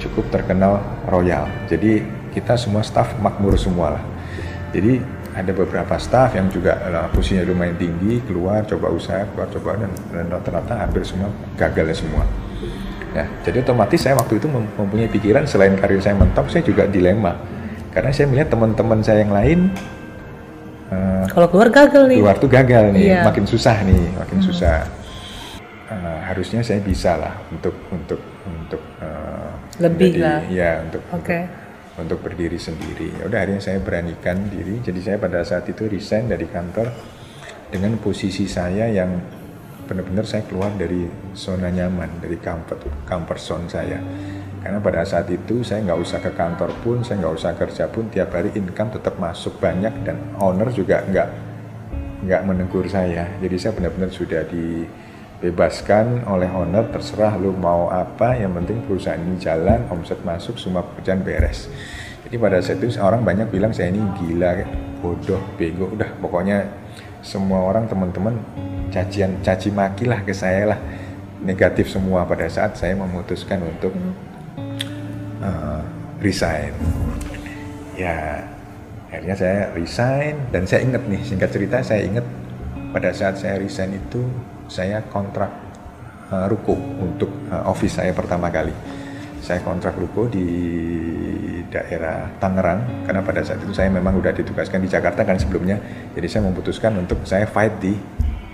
cukup terkenal royal. Jadi kita semua staff makmur semua lah. Jadi ada beberapa staff yang juga eh, posisinya lumayan tinggi keluar coba usaha keluar coba dan, dan rata-rata hampir semua gagal ya semua Nah, jadi otomatis saya waktu itu mem- mempunyai pikiran selain karir saya mentok, saya juga dilema. Karena saya melihat teman-teman saya yang lain eh,
Kalau keluar gagal nih.
keluar tuh gagal nih,
Iya.
makin susah nih, makin susah. Eh, harusnya saya bisa lah untuk untuk untuk eh,
Lebih
menjadi-
lah.
Ya untuk
Oke.
untuk, untuk berdiri sendiri. Ya udah akhirnya saya beranikan diri. Jadi saya pada saat itu resign dari kantor dengan posisi saya yang benar-benar saya keluar dari zona nyaman, dari comfort comfort zone saya. Karena pada saat itu saya nggak usah ke kantor pun, saya nggak usah kerja pun, tiap hari income tetap masuk banyak dan owner juga nggak nggak menegur saya. Jadi saya benar-benar sudah dibebaskan oleh owner, terserah lu mau apa, yang penting perusahaan ini jalan, omset masuk, semua pekerjaan beres. Jadi pada saat itu orang banyak bilang saya ini gila, bodoh, bego, udah pokoknya semua orang teman-teman cacian caci maki lah ke saya lah negatif semua pada saat saya memutuskan untuk uh, resign. Ya, akhirnya saya resign dan saya ingat nih singkat cerita saya ingat pada saat saya resign itu saya kontrak uh, ruko untuk uh, office saya pertama kali. Saya kontrak ruko di daerah Tangerang karena pada saat itu saya memang udah ditugaskan di Jakarta kan sebelumnya. Jadi saya memutuskan untuk saya fight di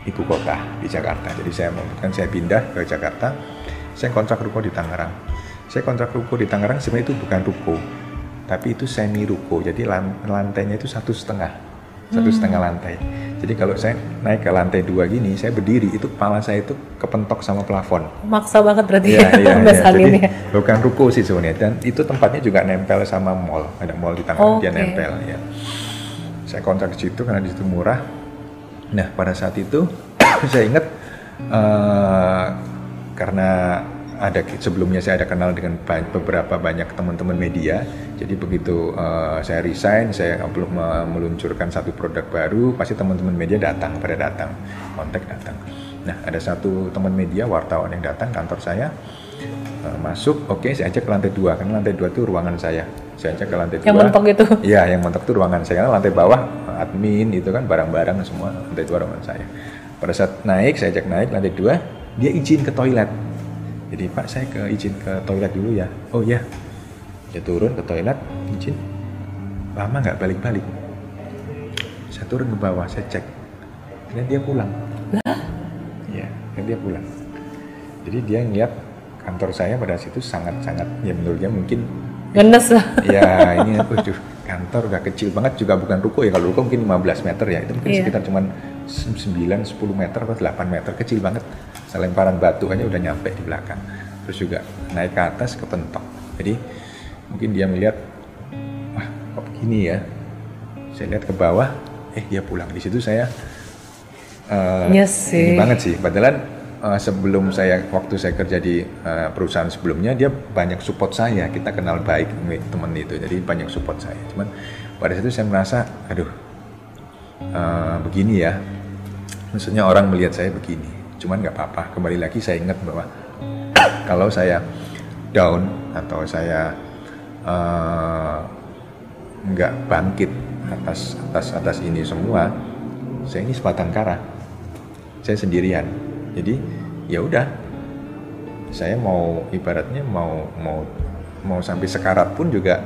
ibu kota di Jakarta. Jadi saya memutuskan saya pindah ke Jakarta. Saya kontrak ruko di Tangerang. Saya kontrak ruko di Tangerang sebenarnya itu bukan ruko, tapi itu semi ruko. Jadi lan- lantainya itu satu setengah, satu setengah lantai. Jadi kalau saya naik ke lantai dua gini, saya berdiri itu kepala saya itu kepentok sama plafon.
Maksa banget berarti
Iya, iya, iya.
bahasa
Jadi
anginnya.
bukan ruko sih sebenarnya dan itu tempatnya juga nempel sama mall. Ada mall di Tangerang dia
Oke.
nempel ya. Saya kontrak di situ karena di situ murah. Nah, pada saat itu saya ingat eh, karena ada sebelumnya saya ada kenal dengan beberapa banyak teman-teman media. Jadi begitu eh, saya resign, saya meluncurkan satu produk baru, pasti teman-teman media datang, pada datang, kontak datang. Nah, ada satu teman media wartawan yang datang kantor saya eh, masuk, oke saya ajak ke lantai dua, karena lantai dua itu ruangan saya. Saya ajak ke lantai
Yang
dua.
mentok itu.
Iya, yang mentok itu ruangan saya. Karena lantai bawah admin itu kan barang-barang semua lantai dua ruangan saya. Pada saat naik, saya ajak naik lantai dua, dia izin ke toilet. Jadi Pak saya ke izin ke toilet dulu ya. Oh iya. Dia turun ke toilet, izin. Lama nggak balik-balik. Saya turun ke bawah, saya cek. Dan dia pulang. Iya, dan dia pulang. Jadi dia ngeliat kantor saya pada situ sangat-sangat ya menurutnya mungkin
Ngenes lah.
ya ini waduh kantor udah kecil banget juga bukan ruko ya kalau ruko mungkin 15 meter ya itu mungkin
Iya.
sekitar cuman 9 10 meter atau 8 meter kecil banget. Selemparan batu aja udah nyampe di belakang. Terus juga naik ke atas kepentok. Jadi mungkin dia melihat wah kok begini ya? Saya lihat ke bawah eh dia pulang. Di situ saya eh,
Yes
ini
sih.
banget sih. Padahal eh, sebelum saya waktu saya kerja di eh, perusahaan sebelumnya dia banyak support saya. Kita kenal baik teman itu. Jadi banyak support saya. Cuman pada saat itu saya merasa aduh eh, begini ya maksudnya orang melihat saya begini. Cuman nggak apa-apa. Kembali lagi saya ingat bahwa kalau saya down atau saya eh, nggak bangkit atas atas atas ini semua saya ini sebatang kara. Saya sendirian. Jadi ya udah. Saya mau ibaratnya mau mau mau sampai sekarat pun juga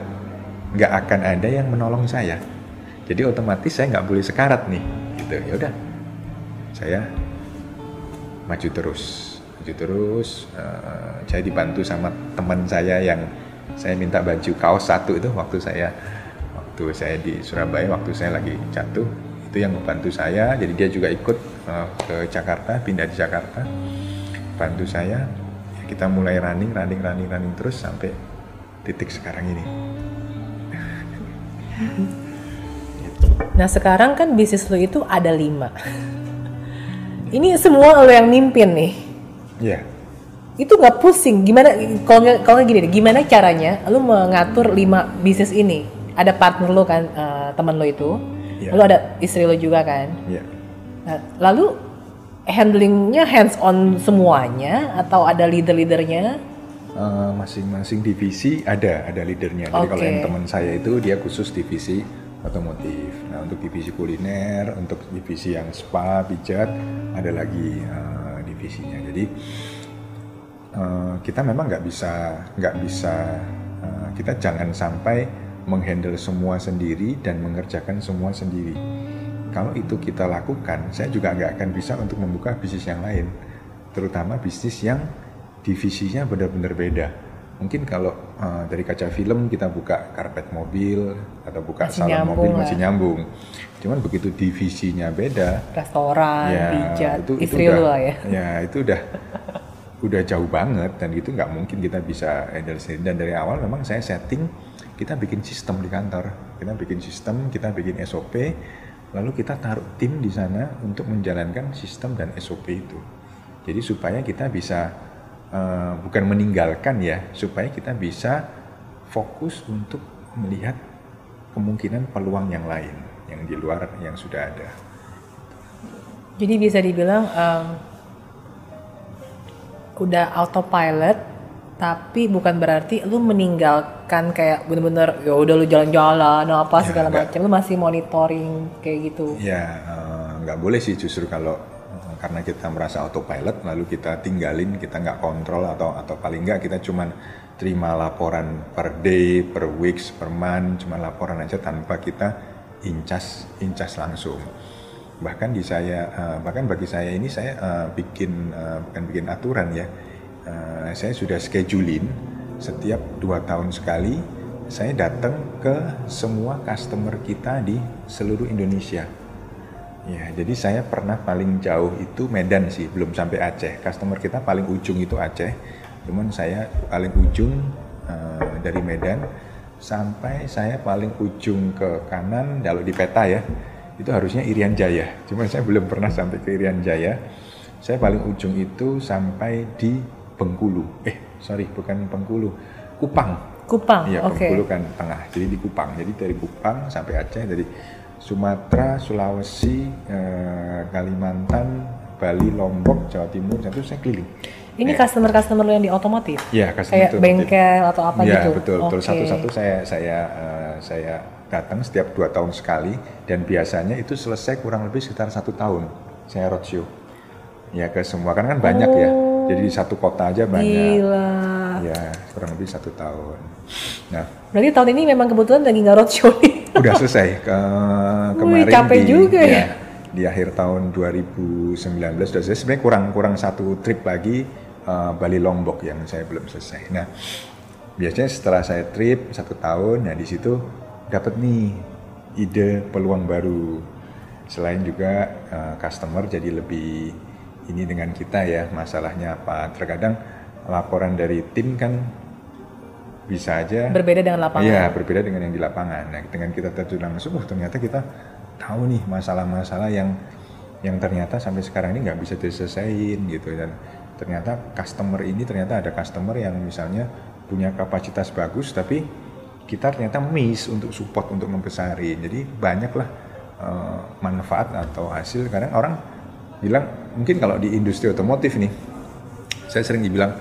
nggak akan ada yang menolong saya. Jadi otomatis saya nggak boleh sekarat nih gitu. Ya udah saya maju terus maju terus eh, saya dibantu sama teman saya yang saya minta baju kaos satu itu waktu saya waktu saya di Surabaya waktu saya lagi jatuh. Itu yang membantu saya. Jadi dia juga ikut eh, ke Jakarta pindah di Jakarta. Bantu saya. Ya kita mulai running running running running terus sampai titik sekarang ini.
Nah sekarang kan bisnis lo itu ada lima. Ini semua lo yang mimpin nih.
ya
Itu nggak pusing? Gimana? Kalau kalau gini deh, gimana caranya lo mengatur lima bisnis ini? Ada partner lo kan, eh, teman lo itu.
Iya.
Lalu ada istri lo juga kan.
ya
Nah, lalu handlingnya hands on semuanya atau ada leader-leadernya?
Eh, masing-masing divisi ada ada leadernya. Jadi kalau yang teman saya itu dia khusus divisi otomotif. Nah untuk divisi kuliner, untuk divisi yang spa, pijat ada lagi eh, divisinya. Jadi eh, kita memang nggak bisa nggak bisa eh, kita jangan sampai menghandle semua sendiri dan mengerjakan semua sendiri. Kalau itu kita lakukan, saya juga nggak akan bisa untuk membuka bisnis yang lain, terutama bisnis yang divisinya benar-benar beda. Mungkin kalau eh, dari kaca film kita buka karpet mobil atau buka
Masih
salon mobil
lah.
masih nyambung. Cuman begitu divisinya beda,
Restoran, pijat, istri
udah,
lo lah ya.
Ya itu udah udah jauh banget dan itu nggak mungkin kita bisa handle sendiri. Dan dari awal memang saya setting kita bikin sistem di kantor, kita bikin sistem, kita bikin SOP, lalu kita taruh tim di sana untuk menjalankan sistem dan SOP itu. Jadi supaya kita bisa eh, bukan meninggalkan ya, supaya kita bisa fokus untuk melihat kemungkinan peluang yang lain yang di luar yang sudah ada.
Jadi bisa dibilang em, udah autopilot, tapi bukan berarti lu meninggalkan kayak bener-bener ya udah lu jalan-jalan apa
Ya,
segala
enggak.
macam, lu masih monitoring kayak gitu.
Ya eh, nggak boleh sih justru kalau karena kita merasa autopilot lalu kita tinggalin kita nggak kontrol atau atau paling nggak kita cuman terima laporan per day, per weeks, per month, cuma laporan aja tanpa kita incas incas langsung. Bahkan di saya eh, bahkan bagi saya ini saya eh, bikin eh, bukan bikin aturan ya. Saya sudah schedulein setiap dua tahun sekali saya datang ke semua customer kita di seluruh Indonesia. Ya, jadi saya pernah paling jauh itu Medan sih, belum sampai Aceh. Customer kita paling ujung itu Aceh, cuman saya paling ujung eh, dari Medan sampai saya paling ujung ke kanan, kalau di peta ya, itu harusnya Irian Jaya. Cuman saya belum pernah sampai ke Irian Jaya. Saya paling ujung itu sampai di Bengkulu. Eh, sorry, bukan Bengkulu, Kupang.
Kupang,
Iya,
oke.
Bengkulu kan tengah. Jadi di Kupang. Jadi dari Kupang sampai Aceh, dari Sumatera, Sulawesi, eh, Kalimantan, Bali, Lombok, Jawa Timur, itu saya keliling.
Ini
Ya.
customer-customer lo yang di otomotif?
Iya,
Kayak
otomotif.
bengkel atau apa
Iya,
gitu?
betul, betul.
Oke.
Satu-satu saya saya eh, saya datang setiap dua tahun sekali dan biasanya itu selesai kurang lebih sekitar satu tahun saya roadshow. Ya ke semua karena kan banyak ya. Jadi di satu kota aja banyak.
Oh. Gila.
Ya kurang lebih satu tahun. Nah
Berarti tahun ini memang kebetulan lagi nggak roadshow nih.
Udah selesai ke kemarin
capek
di,
juga ya.
di akhir tahun 2019 sudah selesai sebenarnya kurang kurang satu trip lagi uh, Bali Lombok yang saya belum selesai. Nah, biasanya setelah saya trip satu tahun, nah di situ dapat nih ide peluang baru. Selain juga uh, customer jadi lebih ini dengan kita ya masalahnya apa. Terkadang laporan dari tim kan bisa aja
berbeda dengan lapangan.
Iya, berbeda dengan yang di lapangan. Nah, dengan kita terjun langsung, oh, ternyata kita tahu nih masalah-masalah yang yang ternyata sampai sekarang ini nggak bisa diselesaikan gitu dan ternyata customer ini ternyata ada customer yang misalnya punya kapasitas bagus tapi kita ternyata miss untuk support untuk membesarin jadi banyaklah uh, manfaat atau hasil kadang orang bilang mungkin kalau di industri otomotif nih saya sering dibilang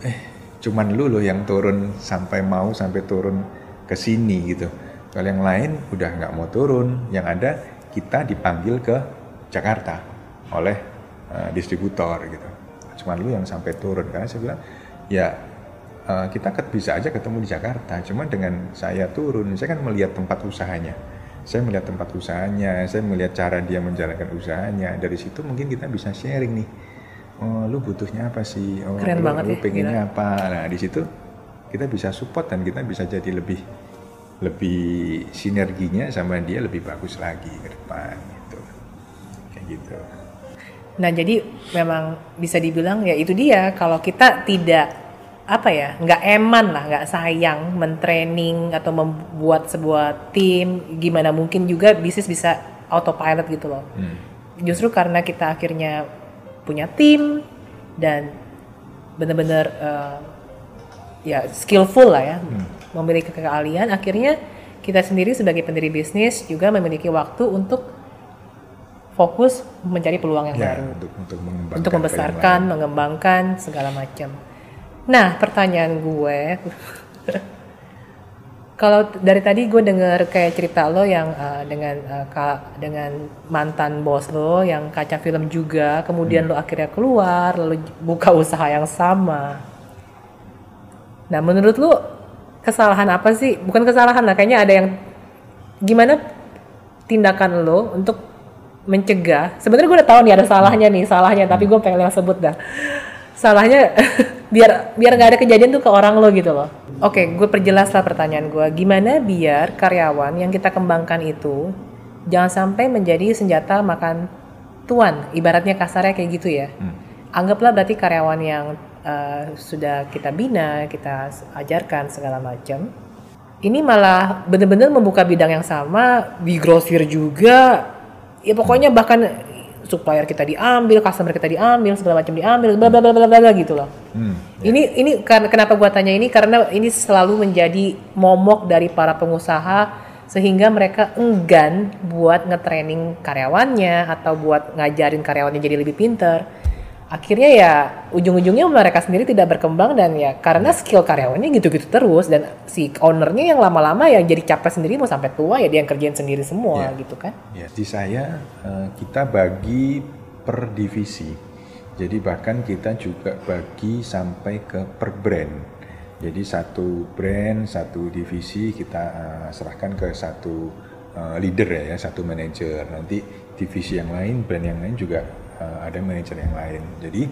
eh cuman lu loh yang turun sampai mau sampai turun ke sini gitu. Kalau yang lain udah nggak mau turun. Yang ada kita dipanggil ke Jakarta oleh uh, distributor gitu. Cuma lu yang sampai turun karena saya bilang ya uh, kita bisa aja ketemu di Jakarta. Cuma dengan saya turun saya kan melihat tempat usahanya. Saya melihat tempat usahanya saya melihat cara dia menjalankan usahanya. Dari situ mungkin kita bisa sharing nih oh lu butuhnya apa sih oh
Keren
lu,
banget
lu
ya,
pengennya
gila.
apa nah di situ kita bisa support dan kita bisa jadi lebih lebih sinerginya sama dia lebih bagus lagi ke depan gitu kayak gitu
Nah, jadi memang bisa dibilang ya itu dia kalau kita tidak apa ya, nggak eman lah, nggak sayang mentraining atau membuat sebuah tim, gimana mungkin juga bisnis bisa autopilot gitu loh.
Hmm.
Justru karena kita akhirnya punya tim dan benar-benar eh, ya skillful lah ya, memiliki keahlian, akhirnya kita sendiri sebagai pendiri bisnis juga memiliki waktu untuk fokus mencari peluang yang
ya
baru.
untuk untuk mengembangkan
untuk membesarkan, mengembangkan segala macam. Nah, pertanyaan gue, kalau dari tadi gue denger kayak cerita lo yang uh, dengan uh, ka- dengan mantan bos lo yang kaca film juga, kemudian lo akhirnya keluar, lalu buka usaha yang sama. Nah, menurut lo kesalahan apa sih? Bukan kesalahan lah, kayaknya ada yang gimana tindakan lo untuk mencegah. Sebenarnya gue udah tahu nih ada salahnya nih, salahnya, tapi gue pengen yang sebut dah. Salahnya biar biar nggak ada kejadian tuh ke orang lo gitu loh. Oke, gue perjelas lah pertanyaan gue. Gimana biar karyawan yang kita kembangkan itu jangan sampai menjadi senjata makan tuan, ibaratnya kasarnya kayak gitu ya. Anggaplah berarti karyawan yang uh, sudah kita bina, kita ajarkan segala macam. Ini malah bener-bener membuka bidang yang sama, di grosir juga, ya pokoknya bahkan supplier kita diambil, customer kita diambil, segala macam diambil, bla bla bla bla bla gitu loh.
Hmm.
Ini ini karena kenapa gua tanya ini karena ini selalu menjadi momok dari para pengusaha sehingga mereka enggan buat nge-training karyawannya atau buat ngajarin karyawannya jadi lebih pinter. Akhirnya ya ujung-ujungnya mereka sendiri tidak berkembang dan ya karena skill karyawannya gitu-gitu terus dan si ownernya yang lama-lama ya jadi capek sendiri mau sampai tua ya dia yang kerjain sendiri semua
Ya.
gitu kan.
Ya, di saya eh, kita bagi per divisi. Jadi bahkan kita juga bagi sampai ke per brand. Jadi satu brand, satu divisi kita eh, serahkan ke satu eh, leader ya, satu manajer. Nanti divisi yang lain, brand yang lain juga eh, ada manajer yang lain. Jadi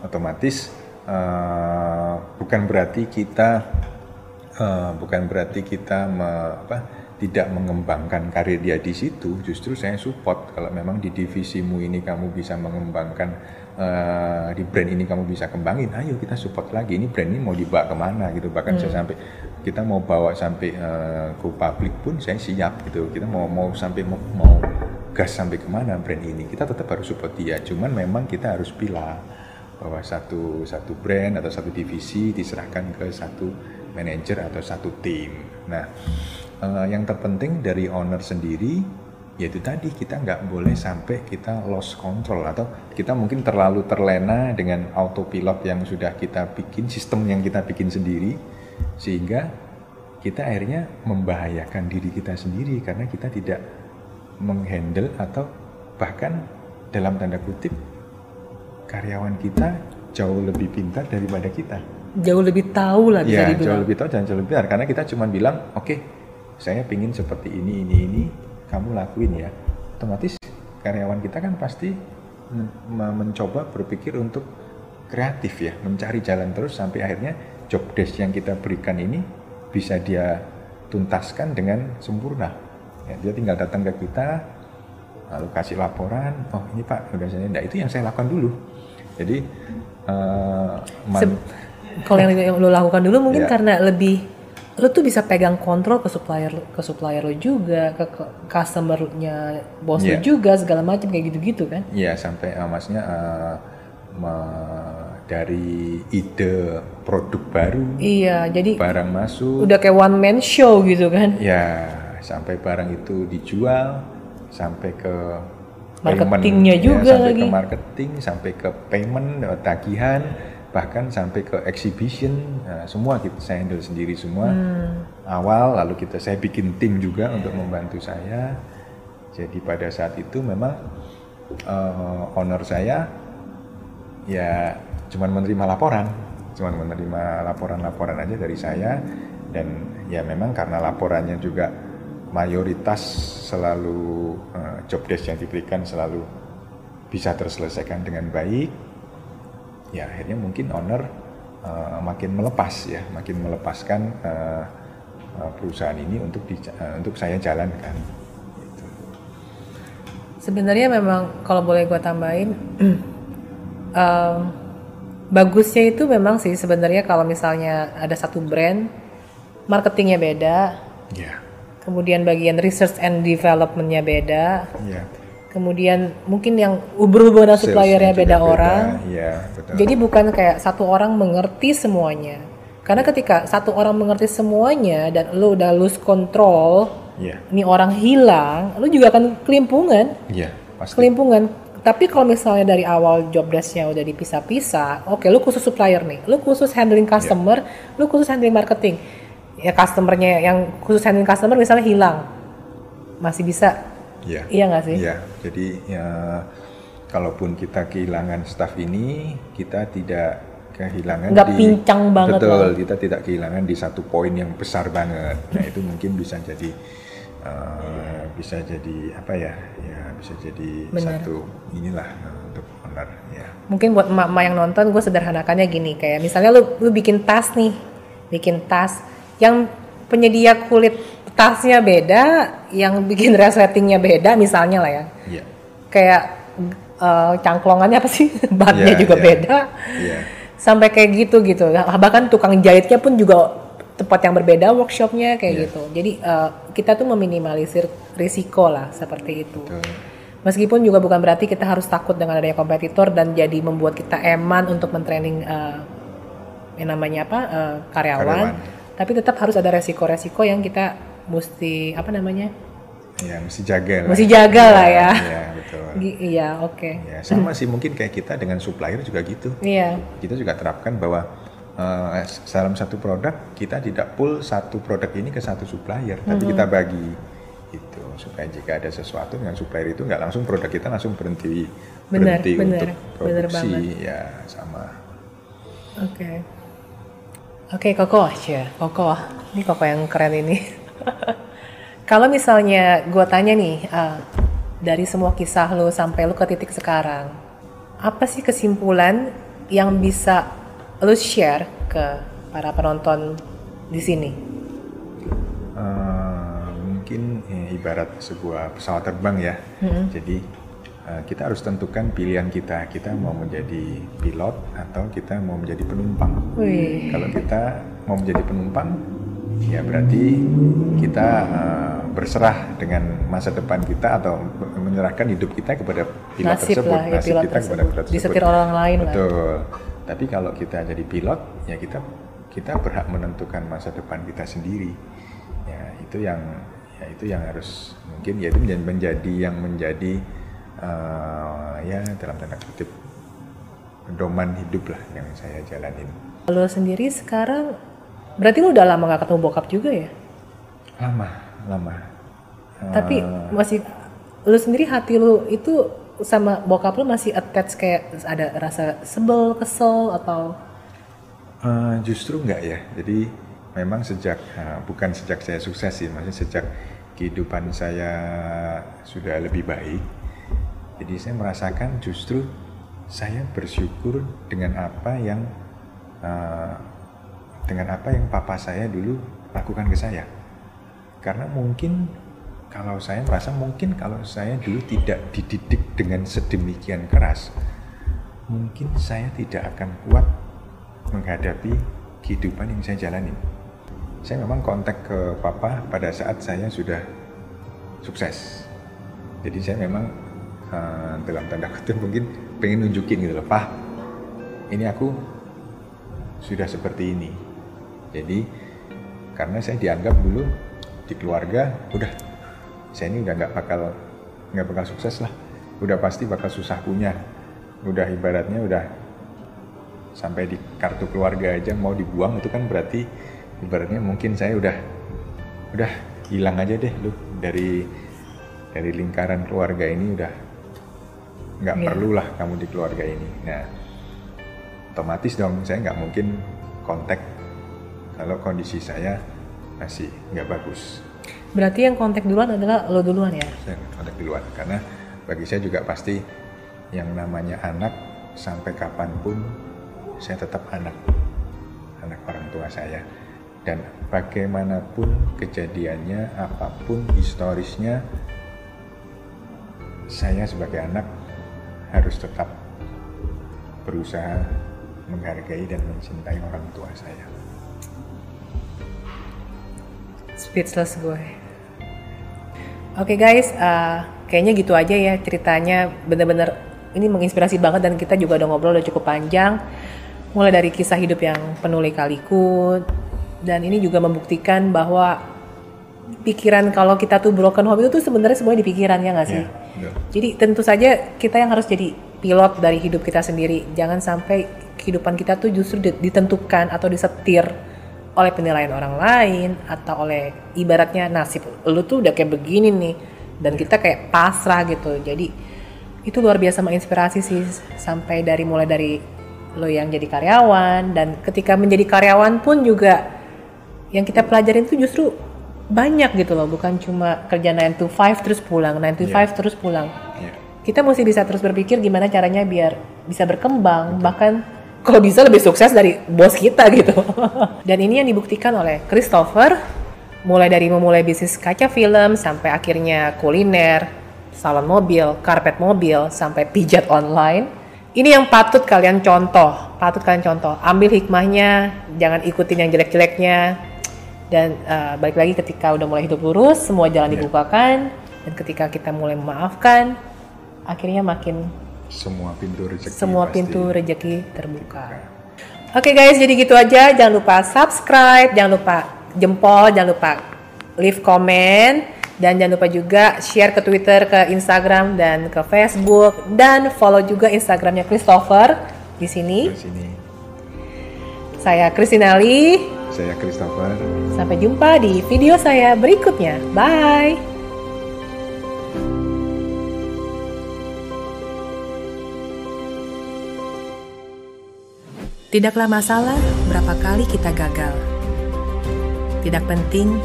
otomatis eh, bukan berarti kita Eh, bukan berarti kita me- apa, tidak mengembangkan karir dia di situ. Justru saya support kalau memang di divisimu ini kamu bisa mengembangkan eh, di brand ini kamu bisa kembangin. Ayo kita support lagi. Ini brand ini mau dibawa ke mana gitu. Bahkan saya sampai kita mau bawa sampai ke publik pun saya siap gitu. Kita mau mau sampai mau, mau gas sampai ke mana brand ini. Kita tetap harus support dia. Cuman memang kita harus pilih bahwa satu satu brand atau satu divisi diserahkan ke satu manajer atau satu tim. Nah, eh, yang terpenting dari owner sendiri yaitu tadi kita nggak boleh sampai kita lost control atau kita mungkin terlalu terlena dengan autopilot yang sudah kita bikin sistem yang kita bikin sendiri sehingga kita akhirnya membahayakan diri kita sendiri karena kita tidak menghandle atau bahkan dalam tanda kutip karyawan kita jauh lebih pintar daripada kita.
Jauh lebih tahu lah bisa
Ya, jauh
dibilang.
lebih tahu dan jauh lebih pintar karena kita cuma bilang, oke, saya pingin seperti ini, ini, ini, kamu lakuin ya. Otomatis karyawan kita kan pasti men- me- mencoba berpikir untuk kreatif ya, mencari jalan terus sampai akhirnya job desk yang kita berikan ini bisa dia tuntaskan dengan sempurna. Ya, dia tinggal datang ke kita, lalu kasih laporan, oh ini Pak, udah saya, nah itu yang saya lakukan dulu. Jadi uh, man-
kalau yang, yang lo lakukan dulu mungkin
Iya.
karena lebih lo tuh bisa pegang kontrol ke supplier ke supplier lo juga ke, ke customernya bos lo
Iya.
juga segala macam kayak gitu-gitu kan
Ya sampai uh, maksudnya uh, me- dari ide produk baru,
iya jadi
barang masuk,
udah kayak one man show gitu kan
ya sampai barang itu dijual, sampai ke
Marketingnya
payment,
juga
ya, sampai
lagi.
ke marketing, sampai ke payment, eh, tagihan, bahkan sampai ke exhibition, nah, semua kita saya handle sendiri semua.
Hmm.
Awal lalu kita saya bikin tim juga untuk membantu saya. Jadi pada saat itu memang eh, owner saya ya cuman menerima laporan, cuman menerima laporan-laporan aja dari saya dan ya memang karena laporannya juga mayoritas selalu eh, job desk yang diberikan selalu bisa terselesaikan dengan baik ya akhirnya mungkin owner eh, makin melepas ya makin melepaskan eh, eh, perusahaan ini untuk di, eh, untuk saya jalankan Gitu.
sebenarnya memang kalau boleh gue tambahin em, bagusnya itu memang sih sebenarnya kalau misalnya ada satu brand marketingnya beda
ya
kemudian bagian research and developmentnya beda.
Ya
kemudian mungkin yang berhubungan dengan suppliernya beda
juga
orang.
Ya betul.
Jadi bukan kayak satu orang mengerti semuanya. Karena ketika satu orang mengerti semuanya dan lu udah lose control
ya
ini orang hilang lu juga akan kelimpungan.
Ya pasti.
Kelimpungan. Tapi kalau misalnya dari awal job desknya udah dipisah-pisah oke lu khusus supplier nih. Lu khusus handling customer lu khusus handling marketing ya customernya yang khusus handling customer misalnya hilang masih bisa
ya
iya nggak sih
Ya, jadi ya kalaupun kita kehilangan staff ini, kita tidak kehilangan
Nggak
di
pincang banget
Betul, kita tidak kehilangan di satu poin yang besar banget. Nah, itu mungkin bisa jadi eh, bisa jadi apa ya? Ya, bisa jadi
Benar.
satu inilah eh, untuk owner ya.
mungkin buat emak-emak yang nonton gue sederhanakannya gini kayak misalnya lu lu bikin tas nih bikin tas yang penyedia kulit tasnya beda yang bikin resletingnya beda misalnya lah ya
Iya.
kayak eh, cangklongannya apa sih batnya
Iya,
juga
iya.
beda
Iya.
sampai kayak gitu gitu bahkan tukang jahitnya pun juga tempat yang berbeda workshopnya kayak
Iya.
gitu jadi eh, kita tuh meminimalisir risiko lah seperti itu
Betul.
Meskipun juga bukan berarti kita harus takut dengan adanya kompetitor dan jadi membuat kita eman untuk mentraining eh, yang namanya apa eh, karyawan.
Karyawan.
Tapi tetap harus ada resiko-resiko yang kita mesti apa namanya?
Ya, mesti jaga lah.
Mesti jaga lah ya.
Iya, betul.
Iya, oke.
Ya, sama sih mungkin kayak kita dengan supplier juga gitu.
Iya,
kita juga terapkan bahwa eh, dalam satu produk kita tidak pull satu produk ini ke satu supplier, tapi kita bagi itu supaya jika ada sesuatu dengan supplier itu nggak langsung produk kita langsung berhenti
Benar,
berhenti
benar,
untuk produksi
banget.
ya sama
oke. Oke, Koko aja. Koko, ini Koko yang keren ini. Kalau misalnya gue tanya nih, eh, dari semua kisah lo sampai lo ke titik sekarang, apa sih kesimpulan yang bisa lo share ke para penonton di sini?
Eh, mungkin eh, ibarat sebuah pesawat terbang ya. Jadi eh, kita harus tentukan pilihan kita. Kita mau menjadi pilot atau kita mau menjadi penumpang.
Wih,
Kalau kita mau menjadi penumpang, ya berarti kita eh, berserah dengan masa depan kita atau menyerahkan hidup kita kepada pilot
nasib
tersebut,
lah ya
nasib
pilot
kita kepada
tersebut.
pilot tersebut.
Disetir orang lain lah.
Betul. Tapi kalau kita jadi pilot, ya kita kita berhak menentukan masa depan kita sendiri. Ya itu yang ya itu yang harus mungkin ya itu menjadi, menjadi yang menjadi eh, ya dalam tanda kutip pedoman hidup lah yang saya jalanin.
Lo sendiri sekarang, berarti lo udah lama gak ketemu bokap juga ya?
Lama, lama.
Tapi
Eh,
masih, lo sendiri hati lo itu sama bokap lo masih attach kayak ada rasa sebel, kesel atau
Eh, justru enggak ya. Jadi memang sejak eh, bukan sejak saya sukses sih, maksudnya sejak kehidupan saya sudah lebih baik. Jadi saya merasakan justru saya bersyukur dengan apa yang uh, dengan apa yang papa saya dulu lakukan ke saya. Karena mungkin kalau saya merasa mungkin kalau saya dulu tidak dididik dengan sedemikian keras, mungkin saya tidak akan kuat menghadapi kehidupan yang saya jalani. Saya memang kontak ke papa pada saat saya sudah sukses. Jadi saya memang uh, dalam tanda kutip mungkin pengen nunjukin gitu loh, Pak, ini aku sudah seperti ini. Jadi karena saya dianggap dulu di keluarga udah saya ini udah nggak bakal nggak bakal sukses lah, udah pasti bakal susah punya, udah ibaratnya udah sampai di kartu keluarga aja mau dibuang itu kan berarti ibaratnya mungkin saya udah udah hilang aja deh lu. Dari dari lingkaran keluarga ini udah nggak yeah. perlu lah kamu di keluarga ini. Nah otomatis dong saya nggak mungkin kontak kalau kondisi saya masih nggak bagus.
Berarti yang kontak duluan adalah lo duluan ya?
Saya kontak duluan karena bagi saya juga pasti yang namanya anak sampai kapan pun saya tetap anak. Anak orang tua saya. Dan bagaimanapun kejadiannya apa pun historisnya saya sebagai anak harus tetap berusaha menghargai dan mencintai orang tua saya.
Speechless gue. Oke okay guys, uh, kayaknya gitu aja ya ceritanya bener-bener ini menginspirasi banget dan kita juga udah ngobrol udah cukup panjang. Mulai dari kisah hidup yang penuh lika-liku dan ini juga membuktikan bahwa pikiran kalau kita tuh broken home itu tuh sebenarnya semuanya di pikiran ya nggak sih? Yeah, Jadi tentu saja kita yang harus jadi pilot dari hidup kita sendiri. Jangan sampai kehidupan kita tuh justru ditentukan atau disetir oleh penilaian orang lain atau oleh ibaratnya nasib lu tuh udah kayak begini nih dan kita kayak pasrah gitu. Jadi itu luar biasa menginspirasi sih sampai dari mulai dari lo yang jadi karyawan dan ketika menjadi karyawan pun juga yang kita pelajarin tuh justru banyak gitu loh bukan cuma kerja 9 to 5 terus pulang 9 to 5 yeah. terus pulang yeah. kita mesti bisa terus berpikir gimana caranya biar bisa berkembang Betul. bahkan kalau bisa lebih sukses dari bos kita gitu dan ini yang dibuktikan oleh Christopher mulai dari memulai bisnis kaca film sampai akhirnya kuliner salon mobil, karpet mobil sampai pijat online ini yang patut kalian contoh, patut kalian contoh. Ambil hikmahnya, jangan ikutin yang jelek-jeleknya, dan uh, balik lagi ketika udah mulai hidup lurus semua jalan yeah. dibukakan dan ketika kita mulai memaafkan akhirnya makin
semua pintu rezeki
semua pintu rezeki terbuka oke okay guys jadi gitu aja jangan lupa subscribe jangan lupa jempol jangan lupa leave comment dan jangan lupa juga share ke Twitter, ke Instagram dan ke Facebook dan follow juga Instagramnya Christopher di sini. Di sini. Saya Kristinali.
Saya Christopher.
Sampai jumpa di video saya berikutnya. Bye.
Tidaklah masalah berapa kali kita gagal. Tidak penting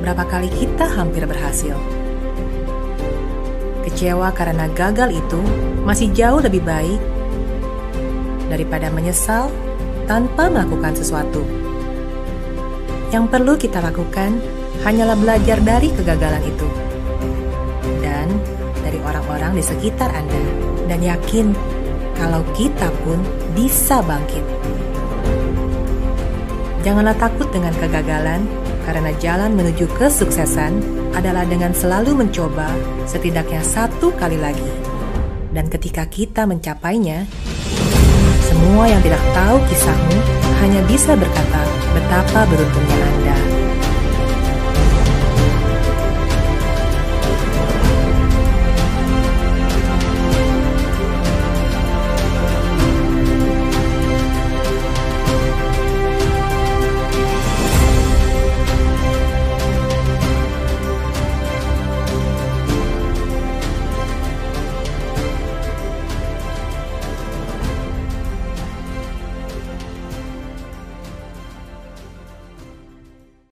berapa kali kita hampir berhasil. Kecewa karena gagal itu masih jauh lebih baik daripada menyesal tanpa melakukan sesuatu. Yang perlu kita lakukan hanyalah belajar dari kegagalan itu dan dari orang-orang di sekitar Anda, dan yakin kalau kita pun bisa bangkit. Janganlah takut dengan kegagalan, karena jalan menuju kesuksesan adalah dengan selalu mencoba setidaknya satu kali lagi. Dan ketika kita mencapainya, semua yang tidak tahu kisahmu hanya bisa berkata betapa beruntungnya Anda.